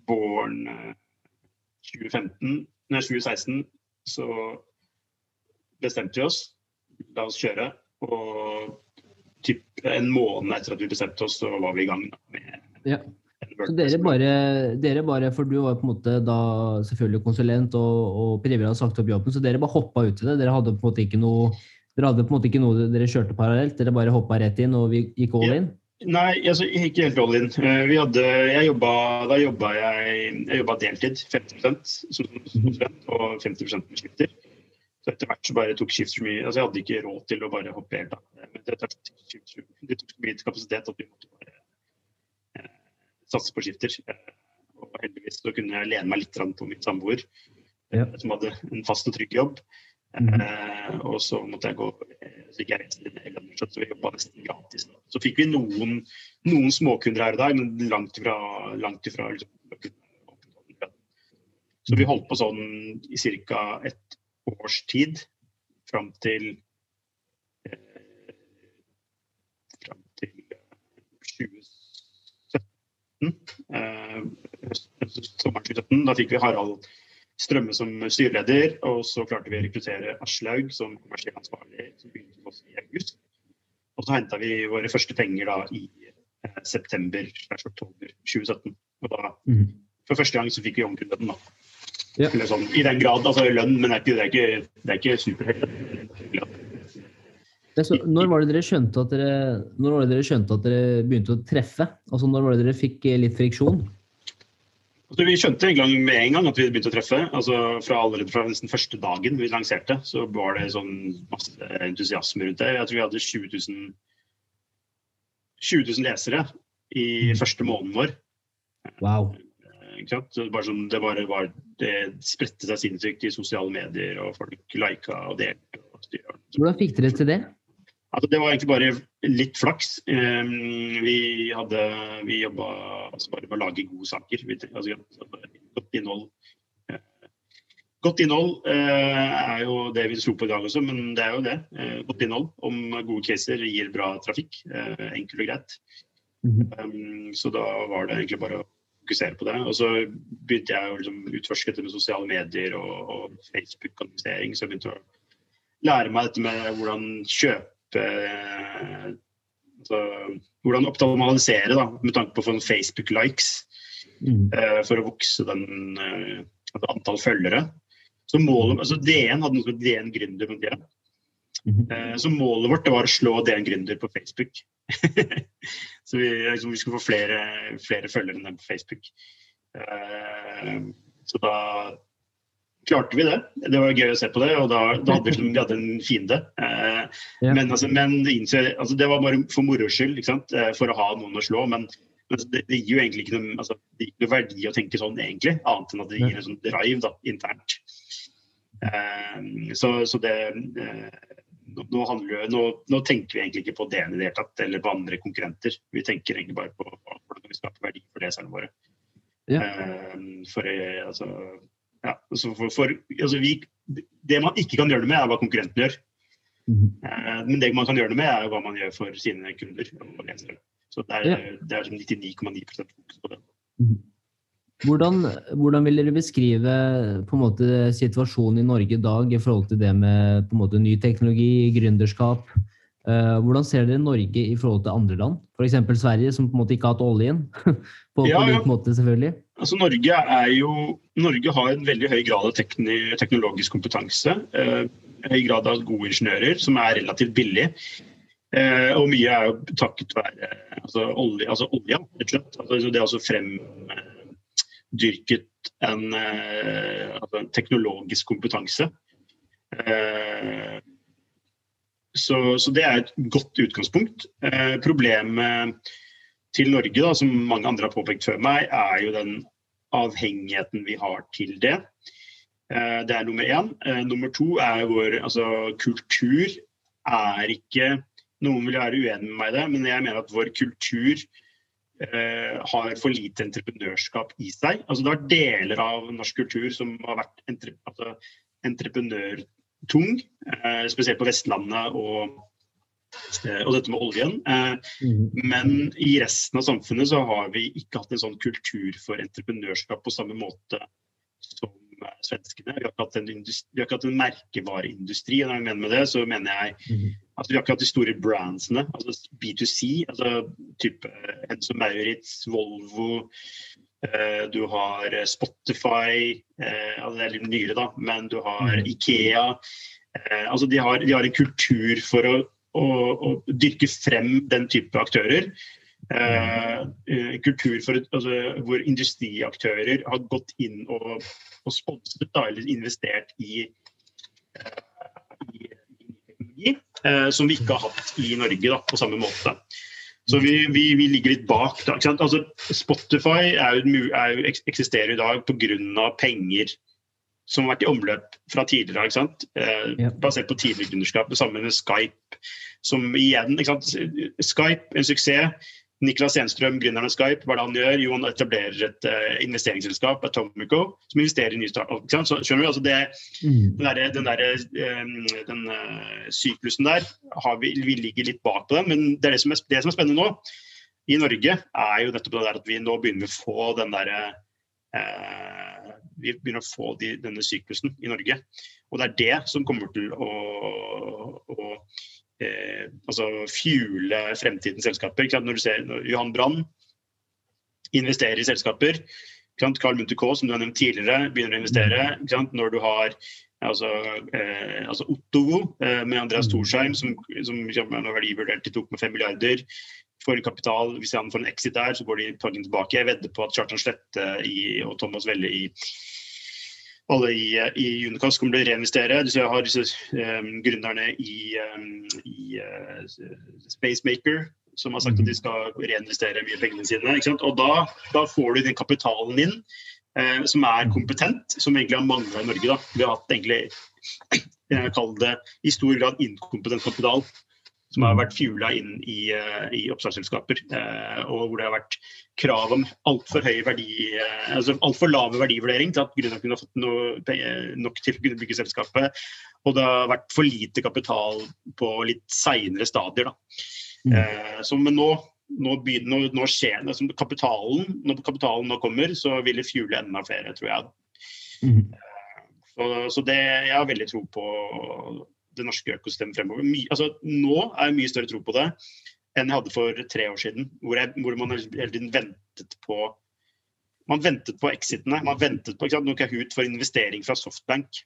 Speaker 2: våren 2015, eh, nei, 2016 så bestemte vi oss. La oss kjøre. Og typ en måned etter at vi bestemte oss, så var vi i gang. med
Speaker 1: ja. Så dere bare, dere bare, For du var på en måte da selvfølgelig konsulent, og, og Priver hadde sagt opp jobben, så dere bare hoppa ut i det? Dere hadde på en måte ikke noe dere hadde på en måte ikke noe dere kjørte parallelt? Dere bare hoppa rett inn og vi gikk all in?
Speaker 2: Nei, altså, ikke helt all in. Eh, vi hadde, jeg jobbet, da jobba jeg, jeg jobbet deltid, 50% som konsulent og 50 med skifter. Så etter hvert så bare tok skifter mye altså Jeg hadde ikke råd til å bare hoppe helt av. Det, det tok mye kapasitet at vi måtte bare satse på skifter. Eh, og heldigvis så kunne jeg lene meg litt på min samboer, ja. Eh, som hadde en fast og trygg jobb. Mm. Eh, og så måtte jeg gå så gikk jeg resten i så vi jobba nesten gratis. Så fikk vi noen, noen småkunder her og der, men langt ifra, langt ifra liksom, Så vi holdt på sånn i ca. et års tid fram til eh, fram til 2017 Eh, sommeren 2017. Da fikk vi Harald Strømme som styreleder, og så klarte vi å rekruttere Aslaug som kommersiell ansvarlig, som begynte hos oss i august. Og så henta vi våre første penger da i eh, september-oktober 2017. Og da, mm. for første gang så fikk vi omgrunnet da. Ja. Sånn, I den grad, altså lønn, men det er ikke, det er ikke, ikke superhøyt.
Speaker 1: Ja, når var det dere skjønte at dere, når var det dere skjønte at dere begynte å treffe? Altså Når var det dere fikk eh, litt friksjon?
Speaker 2: Altså, vi skjønte en gang med en gang at vi begynte å treffe. Altså, fra allerede fra nesten første dagen vi lanserte, så var det sånn masse entusiasme rundt det. Jeg tror vi hadde 20 000, 20 000 lesere i mm. første måneden vår.
Speaker 1: Wow.
Speaker 2: Det, bare sånn, det, bare var, det spredte seg sinnssykt i sosiale medier, og folk lika og delte.
Speaker 1: Hvordan fikk dere til det?
Speaker 2: Altså, det var egentlig bare litt flaks. Um, vi hadde vi jobba altså bare med å lage gode saker. Vi, altså, godt innhold. Godt innhold uh, er jo det vi tror på i dag også, men det er jo det. Uh, godt innhold om gode caser gir bra trafikk. enkelt og greit. -hmm. um, så da var det egentlig bare å fokusere på det. Og så begynte jeg å liksom, utforske dette med sosiale medier og, og Facebook-annonsering. Så jeg begynte å lære meg dette med hvordan kjøpe altså, Hvordan optimalisere da, med tanke på å få Facebook-likes mm. uh, for å vokse den uh, antall følgere. Så målet, altså DN hadde noe som het DN Gründer på tida. Mm. Uh, så målet vårt var å slå DN Gründer på Facebook. så vi, liksom, vi, skulle få flere, flere følgere enn dem på Facebook. så da klarte vi det. Det var gøy å se på det, og da, da hadde vi, vi hadde en fiende. Eh, ja. Men, altså, men altså, det var bare for moro skyld, eh, for å ha noen å slå. Men, men det, det, gir jo egentlig ikke noe, altså, noe, verdi å tenke sånn, egentlig, annet enn at det gir en sånn drive da, internt. Eh, så, så, det eh, nå, handler, nå, nå, tenker vi egentlig ikke på det i det hele tatt, eller på andre konkurrenter. Vi tenker egentlig bare på hvordan vi skaper verdi for leserne våre. Ja. Uh, for altså ja, altså for, for, altså vi, det man ikke kan gjøre det med, er hva konkurrenten gjør. Mm. Uh, men det man kan gjøre det med, er hva man gjør for sine kunder. Så det er, ja. det er 99,9 fokus på det. Mm.
Speaker 1: Hvordan, hvordan, vil dere beskrive på en måte situasjonen i Norge i dag i forhold til det med på en måte ny teknologi, gründerskap? Uh, hvordan ser dere Norge i forhold til andre land? F.eks. Sverige, som på en måte ikke har hatt oljen? på, ja, på ja. måte, selvfølgelig.
Speaker 2: Altså, Norge, jo, Norge, har en veldig høy grad av tekni, teknologisk kompetanse. Uh, høy grad av gode ingeniører, som er relativt billig. Uh, og mye er jo takket være altså, olje, altså olja, rett og slett. Altså, det er altså fremdyrket en, altså, en teknologisk kompetanse. Uh, så, så, det er et godt utgangspunkt. Eh, problemet til Norge, da, som mange andre har påpekt før meg, er jo den avhengigheten vi har til det. Eh, det er nummer én. Eh, nummer to er vår altså, kultur er ikke Noen vil være uenig med meg i det, men jeg mener at vår kultur eh, har for lite entreprenørskap i seg. Altså, det er deler av norsk kultur som har vært entre, altså, entreprenør tung, eh, spesielt på Vestlandet og, eh, og dette med oljen. Eh, mm. Men i resten av samfunnet så har vi ikke hatt en sånn kultur for entreprenørskap på samme måte som svenskene. Vi har ikke hatt en, industri, har ikke hatt en merkevareindustri. og når jeg mener med det, så mener jeg at vi har ikke hatt de store brandsene. altså B2C, altså type Enzo Maurits, Volvo, Eh, du har eh, Spotify, eh, altså det er litt nyere, da, men du har mm. Ikea. altså de har, de har en kultur for å, å, å, dyrke frem den type aktører. Uh, kultur for, altså, hvor industriaktører har gått inn og, og sponset eller investert i teknologi uh, som vi ikke har hatt i Norge da, på samme måte. Så vi, vi, vi, ligger litt bak. Da, altså, Spotify er jo, er jo, eksisterer i dag pga. penger som har vært i omløp fra tidligere. Eh. Basert på tidligere gründerskap. Det samme med Skype. Som igjen, Skype, en suksess. Niklas Enstrøm, gründeren av Skype, hva er det han gjør? Jo, han etablerer et uh, investeringsselskap, Atomico, som investerer i nye startup. Så, skjønner du? Altså det, mm. Den, der, den, der, um, den uh, syklusen der vi, vi, ligger litt bak på den, men det, det, som er, det som er spennende nå i Norge, er jo nettopp det der at vi nå begynner å få den derre uh, Vi begynner å få de, denne syklusen i Norge. Og det er det som kommer til å, å eh, altså fuele fremtidens selskaper. Når du ser når Johan Brann investerer i selskaper, Carl Munthe som du har nevnt tidligere, begynner å investere. Når du har altså, eh, altså Ottogo eh, med Andreas Thorsheim, som, som er verdivurdert til 2,5 milliarder. For kapital, Hvis han får en exit der, så går de tilbake. Jeg vedder på at Kjartan Slette i, og Thomas Velle i alle i, i Unicast kommer til å reinvestere. Jeg har disse um, gründerne i, um, i uh, Spacemaker som har sagt at de mhm. skal reinvestere mye pengene sine. Og da, da, får du den kapitalen inn eh, som er kompetent, som egentlig har mangla i Norge. Da. Vi har hatt egentlig, jeg kaller det i stor grad inkompetent kapital som har vært fjula inn i, eh, i oppstartsselskaper. Eh, og hvor det har vært krav om altfor høy verdi, eh, altså altfor lave verdivurdering til at gründeren kunne ha fått noe, nok til å kunne bygge selskapet. Og det har vært for lite kapital på litt seinere stadier. Mm. Så, men nå, nå, begynner, nå, skjer det. Altså kapitalen, når kapitalen nå kommer, så vil det fjule enda flere, tror jeg. Mm. Så, så det, jeg har veldig tro på det norske økosystemet fremover. My, altså, nå er jeg mye større tro på det enn jeg hadde for tre år siden. Hvor, jeg, hvor man hele tiden ventet på man ventet på exitene. Man ventet på ikke sant? Kahoot for investering fra Softbank.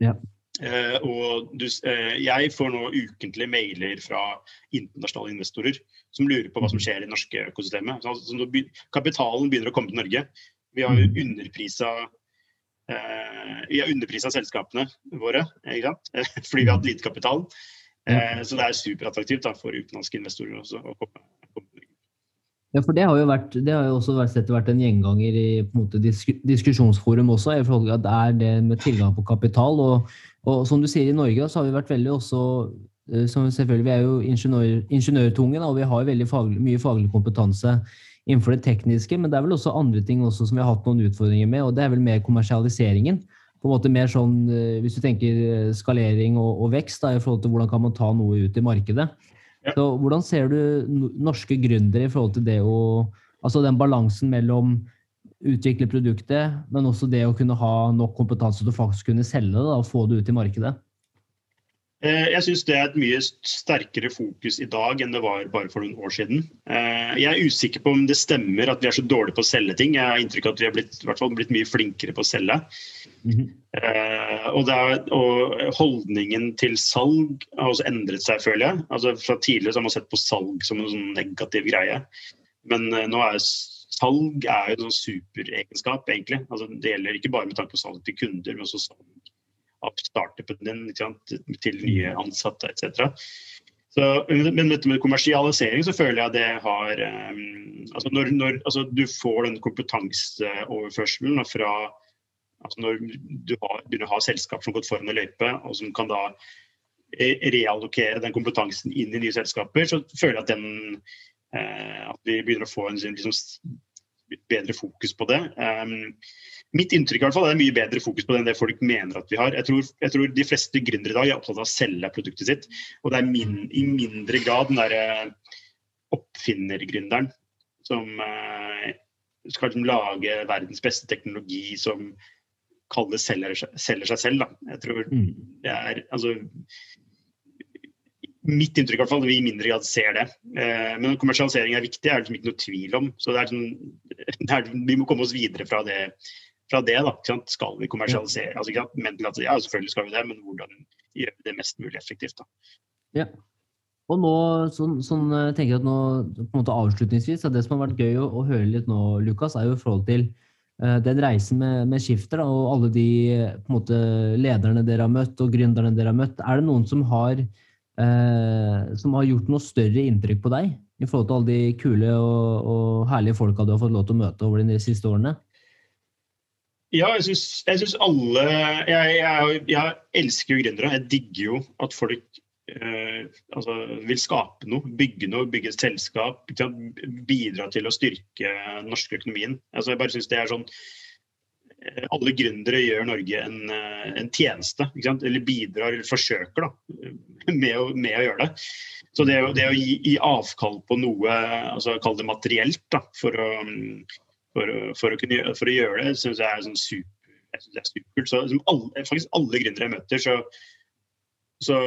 Speaker 2: Ja. Uh, og du, uh, jeg får nå ukentlige mailer fra internasjonale investorer som lurer på hva som skjer i det norske økosystemet. Så, altså, så, kapitalen begynner å komme til Norge. Vi har jo mm. underprisa vi har underprisa selskapene våre, fordi vi har hatt lite kapital. Eh, så det er superattraktivt for utenlandske investorer også å komme.
Speaker 1: Ja, for Det har jo, vært, det har jo også vært, vært en gjenganger i på en måte, diskusjonsforum også. i forhold til at Det er det med tilgang på kapital. Og, og som du sier, i Norge så har vi vært veldig også eh, som selvfølgelig, Vi er jo ingeniør, ingeniørtunge og vi har veldig faglig, mye faglig kompetanse innenfor det tekniske, men det er vel også andre ting også som vi har hatt noen utfordringer med, og det er vel mer kommersialiseringen. På en måte mer sånn, eh, Hvis du tenker eh, skalering og, og vekst da, i forhold til hvordan kan man ta noe ut i markedet. Ja. Så Hvordan ser du norske gründere i forhold til det å Altså den balansen mellom utvikle produktet, men også det å kunne ha nok kompetanse til å faktisk kunne selge det da, og få det ut i markedet?
Speaker 2: Eh, jeg syns det er et mye sterkere fokus i dag enn det var bare for noen år siden. Eh, jeg er usikker på om det stemmer at vi er så dårlige på å selge ting. Jeg har inntrykk av at vi har blitt, fall blitt mye flinkere på å selge. Mm -hmm. og, er, og, holdningen til salg har også endret seg, føler jeg. Altså, fra Tidligere har man sett på salg som en sånn negativ greie. Men nå er salg er jo en sånn superegenskap, egentlig. Altså, det gjelder ikke bare med tanke på salg til kunder, men også salg av startupen din til nye ansatte etc. Så, men dette med kommersialisering så føler jeg det har um, altså når, når altså du får den kompetanseoverførselen fra altså når du har, begynner å ha selskap som har gått foran i løype, og som kan da reallokere den kompetansen inn i nye selskaper, så føler jeg at, den, uh, at vi begynner å få en liksom, bedre fokus på det. Um, mitt inntrykk i hvert fall, er mye bedre fokus på det enn det folk mener at vi har. Jeg tror, jeg tror de fleste gründere i dag er opptatt av å selge produktet sitt. Og det er min, i mindre grad den derre oppfinnergründeren som eh, skal liksom lage verdens beste teknologi som kalles selger, selger seg selv. Da. Jeg tror mm. det er altså Mitt inntrykk i hvert fall, vi i mindre grad ser det. Eh, men kommersialisering er viktig, er det liksom ikke noe tvil om. Så det er sånn, det er, vi må komme oss videre fra det fra det. da, Skal vi kommersialisere? Altså, men, ja, selvfølgelig skal vi det, men hvordan gjøre det mest mulig effektivt? da.
Speaker 3: Ja. Og nå, sånn, sånn, tenker jeg at nå, på en måte avslutningsvis, Det som har vært gøy å, å høre litt nå, Lukas, er jo i forhold til uh, den reisen med, med Skifter da, og alle de på en måte, lederne dere har møtt og gründerne dere har møtt. Er det noen som har, uh, som har gjort noe større inntrykk på deg i forhold til alle de kule og, og herlige folka du har fått lov til å møte over de siste årene?
Speaker 2: Ja, jeg syns alle jeg, jeg, jeg, elsker jo gründere. Jeg digger jo at folk eh, altså, vil skape noe, bygge noe, bygge et selskap. Bidra til å styrke den norske økonomien. Altså, jeg bare synes det er sånn eh, alle gründere gjør Norge en, eh, en tjeneste. Eller bidrar, eller forsøker da, med å, med å gjøre det. Så det, det å gi, gi, avkall på noe, altså kall det materielt, da, for å for, for, å, kunne, for å gjøre det, syns jeg er sånn super, jeg er. Så liksom alle, faktisk alle gründere jeg møter, så, så,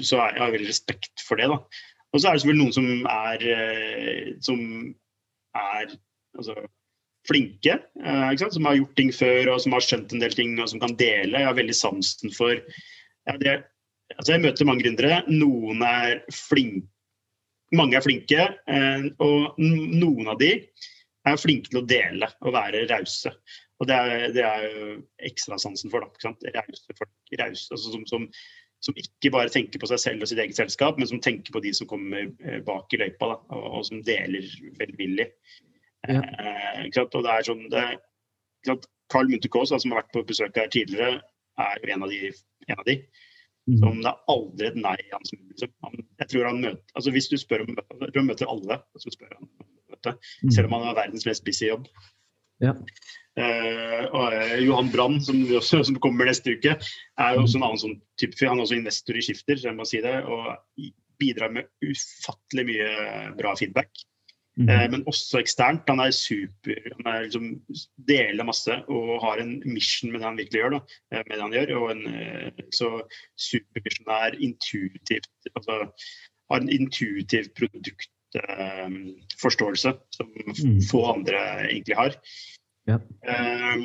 Speaker 2: så jeg har veldig respekt for det. da. Og så er det selvfølgelig noen som er, eh, som er altså, flinke, eh, som har gjort ting før og som har skjønt en del ting og som kan dele. Jeg har veldig sansen for ja, det, altså Jeg møter mange gründere. Noen er flinke, mange er flinke, eh, og noen av de er flinke til å dele og være rause. Og det er, det er jo ekstrasansen for. da, Rause folk. Rause, altså som, som, som, ikke bare tenker på seg selv og sitt eget selskap, men som tenker på de som kommer eh, bak i løypa, da, og, og som deler velvillig. Ja. Eh, og det er sånn, det er, Carl Munthe-Kaas, som har vært på besøk her tidligere, er jo en av de. En av de. Mm. Som det er aldri et nei han, liksom. jeg tror han møter, altså Hvis du spør om jeg tror han møter alle, så spør han møte, mm. selv om han har verdens mest busy jobb. Ja. Uh, Johan Brann, som, som, kommer neste uke, er jo også en annen sånn type Han er også investor i Skifter, så jeg må si det, og bidrar med ufattelig mye bra feedback. Mm. Uh, men også eksternt. Han er super. Han er liksom, deler masse og har en mission med det han virkelig gjør. Da, med det han gjør, og en så supervisjonær, intuitivt altså, har en intuitiv produkt forståelse som mm. få andre egentlig har. Ja. Um,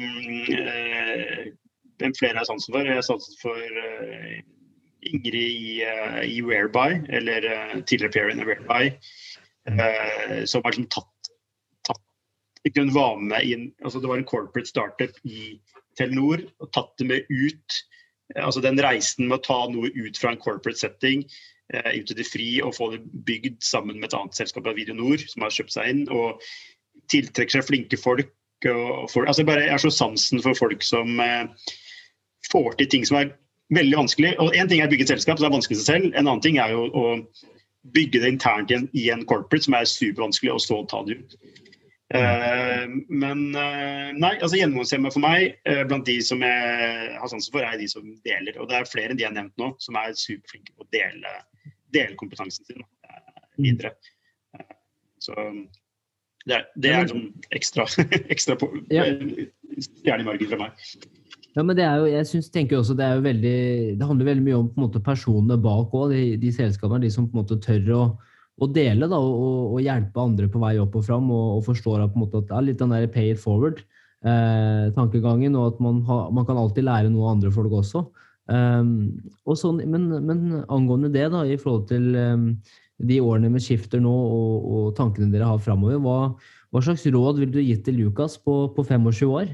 Speaker 2: flere er sansen for? Jeg er sansen for Ingrid i, i Whereby, eller tidligere parent i Whereby, uh, som har liksom tatt, tatt ikke Hun var med inn altså Det var en corporate startup i Telenor og tatt det med ut. altså Den reisen med å ta noe ut fra en corporate setting Eh, ut i det fri og få det bygd sammen med et annet selskap av Video Nord, som har kjøpt seg inn. Og tiltrekker seg flinke folk. Og folk altså bare, jeg har så sansen for folk som eh, får til ting som er veldig vanskelig. Og Én ting er å bygge et selskap som er vanskelig seg selv. En annen ting er jo å bygge det internt i en, i en corporate som er supervanskelig, og så ta det ut. Uh, men uh, nei, altså gjennomgangshemmet for meg, uh, blant de som jeg har sansen for, er de som deler. Og det er flere enn de jeg har nevnt nå, som er superflinke på å dele dele kompetansen sin eh, videre. Så det er, det er sånn ekstra, ekstra på, ja. i margen fra meg.
Speaker 1: Ja, men det er jo, jeg synes, tenker også det er jo veldig, det handler veldig mye om på en måte personene bak òg. De, de selskapene de som på en måte tør å, å dele da, og, og, hjelpe andre på vei opp og fram, og, og forstår at, på en måte, at det er litt den der pay it forward-tankegangen, eh, og at man, ha, man, kan alltid lære noe av andre folk også. Um, sånn, men, men, angående det, da, i forhold til um, de årene med skifter nå og, og tankene dere har framover, hva, hva, slags råd vil du gitt til Lukas på, på 25 år?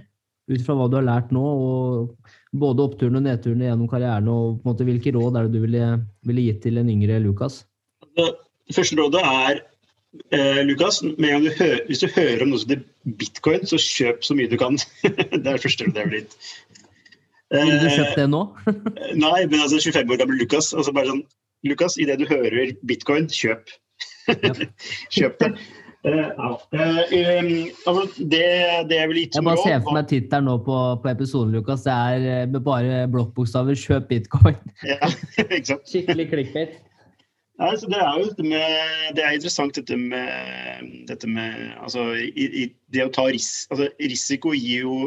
Speaker 1: ut fra hva du har lært nå, og både oppturene og nedturene gjennom karrieren, og måte, hvilke råd er det du ville, ville gitt til en yngre Lukas?
Speaker 2: Det første rådet er eh, Lukas, du hører, hvis du hører om noe som heter bitcoin, så kjøp så mye du kan. det er det første rådet jeg ville gitt.
Speaker 1: Ville du kjøpt det nå?
Speaker 2: nei, men altså 25 år gammel Lukas. altså bare sånn, Lukas, idet du hører bitcoin, kjøp. kjøp det. Uh, ja. uh, altså det, det, er vel ikke
Speaker 1: Jeg bare ser for meg tittelen nå på, på, episoden, Lukas. Det er eh, med bare blokkbokstaver 'kjøp bitcoin'.
Speaker 2: ja, ikke sant?
Speaker 1: Skikkelig clickbait.
Speaker 2: Ja, det er jo dette med, det er interessant dette med, dette med altså, i, i, det å ta ris, altså, risiko gir jo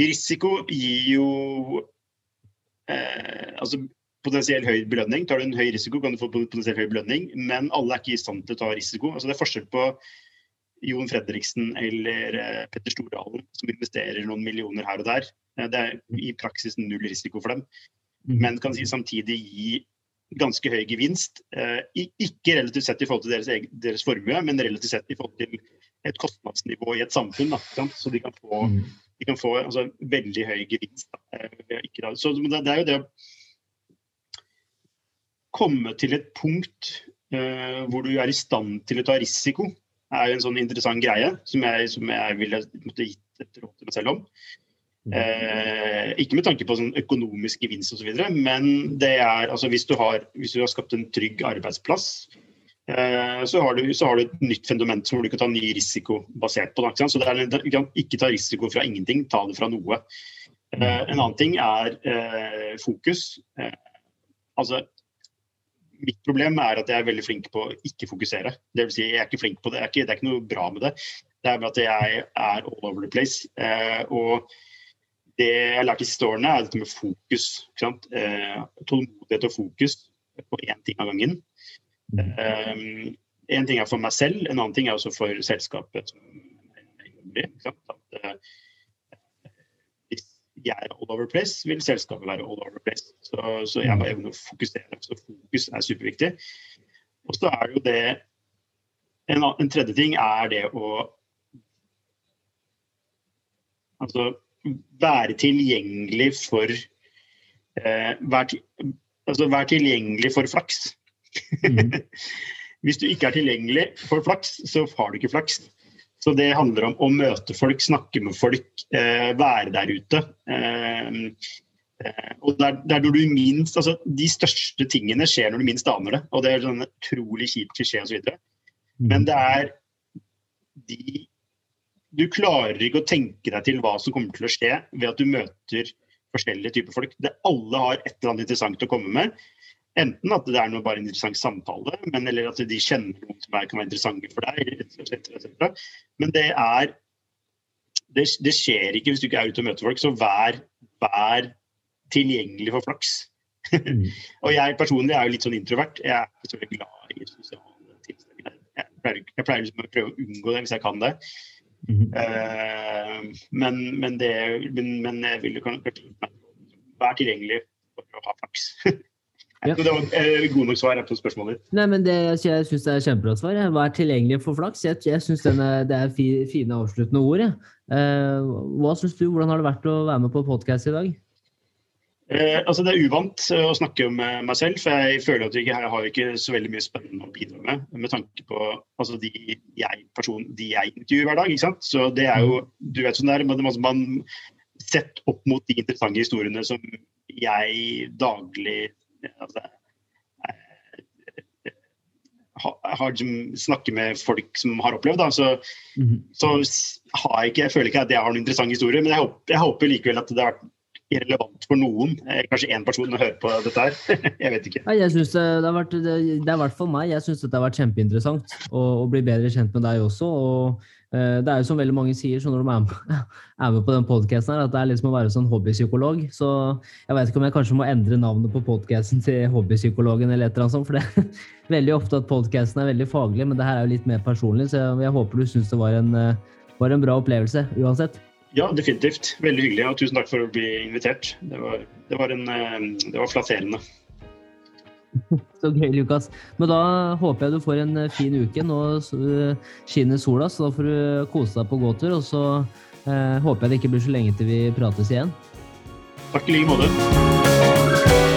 Speaker 2: Risiko gir jo eh, altså potensiell høy belønning. Tar du en høy risiko, kan du få potensielt høy belønning, men alle er ikke i stand til å ta risiko. Altså, det er forskjell på Jon Fredriksen eller eh, Petter Stordalen, som investerer noen millioner her og der. Eh, det er i praksis null risiko for dem, mm. men kan samtidig gi ganske høy gevinst. Eh, ikke relativt sett i forhold til deres, deres formue, men relativt sett i forhold til et kostnadsnivå i et samfunn. Da, så de kan få, mm. De kan få altså, veldig høy gevinst. Så det, er jo det å komme til et punkt uh, hvor du er i stand til å ta risiko, er jo en sånn interessant greie som jeg, som jeg ville måtte gitt et råd til meg selv om. Uh, ikke med tanke på sånn økonomisk gevinst osv., men det er altså hvis du, har, hvis du har skapt en trygg arbeidsplass, så, har du, så, har du, et nytt fundament som du kan ta ny risiko basert på. Det, så det er, du kan ikke ta risiko fra ingenting, ta det fra noe. en annen ting er fokus. altså mitt problem er at jeg er veldig flink på å ikke fokusere. Det vil si, jeg er ikke flink på det. Det er ikke, det er ikke noe bra med det. Det er bare at jeg er all over the place. Eh, og det jeg har lært de siste årene, er dette med fokus. Eh, tålmodighet og fokus på én ting av gangen. Eh, en ting er for meg selv, en annen ting er også for selskapet. At, eh, jeg er all over place, vil selskapet være all over place. Så, så jeg må evne å fokusere. Så fokus er superviktig. Og så er jo det en, en, tredje ting er det å altså, være tilgjengelig for eh, være, altså, være tilgjengelig for flaks. Mm. Hvis du ikke er tilgjengelig for flaks, så har du ikke flaks. Så det handler om å møte folk, snakke med folk, eh, være der ute. Eh, eh, og er, når du minst, altså De største tingene skjer når du minst aner det. Og det er sånn utrolig kjipt klisjé osv. Mm. Men det er de Du klarer ikke å tenke deg til hva som kommer til å skje ved at du møter forskjellige typer folk. Det, alle har et eller annet interessant å komme med. Enten at det er noe bare en interessant samtale, men, eller at de kjenner noen som er, kan være interessante for deg. Et cetera, Men det er det, det, skjer ikke hvis du ikke er ute og møter folk, så vær, vær tilgjengelig for flaks. Mm. og jeg personlig er jo litt sånn introvert. Jeg er ikke så veldig glad i sosiale tilstander. Jeg pleier, jeg pleier liksom å prøve å unngå det hvis jeg kan det. Mm. Uh, men, men, det men, men jeg vil jo kanskje være tilgjengelig for å ha flaks. Ja. Det var eh, god nok svar på spørsmålet ditt.
Speaker 1: Nei, men det, Jeg syns det er kjempebra svar. Vær tilgjengelig for flaks. Jeg, jeg syns det er fine avsluttende ord. Eh, hva synes du, Hvordan har det vært å være med på podkast i dag?
Speaker 2: Eh, altså Det er uvant eh, å snakke om eh, meg selv, for jeg føler at jeg, jeg har ikke så veldig mye spennende å bidra med. Med tanke på altså, de, jeg, person, de jeg intervjuer hver dag. ikke sant? Så det er jo, Du vet sånn det er, man, man Sett opp mot de interessante historiene som jeg daglig altså, har, snakker med folk som har opplevd, da, så, mm så har jeg ikke, jeg føler ikke at jeg har noen interessant historie. Men jeg håper, jeg håper likevel at det har vært irrelevant for noen. Kanskje én person å høre på dette her. jeg vet ikke.
Speaker 1: jeg synes det, det, har vært, det, er i hvert fall meg. Jeg syns det har vært kjempeinteressant å, å, bli bedre kjent med deg også. og det er jo som veldig mange sier så når de er med, på den podkasten, at det er liksom å være sånn hobbypsykolog. Så jeg vet ikke om jeg kanskje må endre navnet på podkasten til Hobbypsykologen eller et eller annet sånt. For det er veldig ofte at podkasten er veldig faglig, men det her er jo litt mer personlig. Så jeg håper du syns det var en, var en bra opplevelse uansett.
Speaker 2: Ja, definitivt. Veldig hyggelig, og tusen takk for å bli invitert. Det var, det var, en, det var flatterende.
Speaker 1: Så gøy, Lukas. Men da håper jeg du får en eh, fin uke. Nå eh, skinner sola, så da får du kose deg på gåtur. Og så eh, håper jeg det ikke blir så lenge til vi prates igjen.
Speaker 2: Takk i like måte.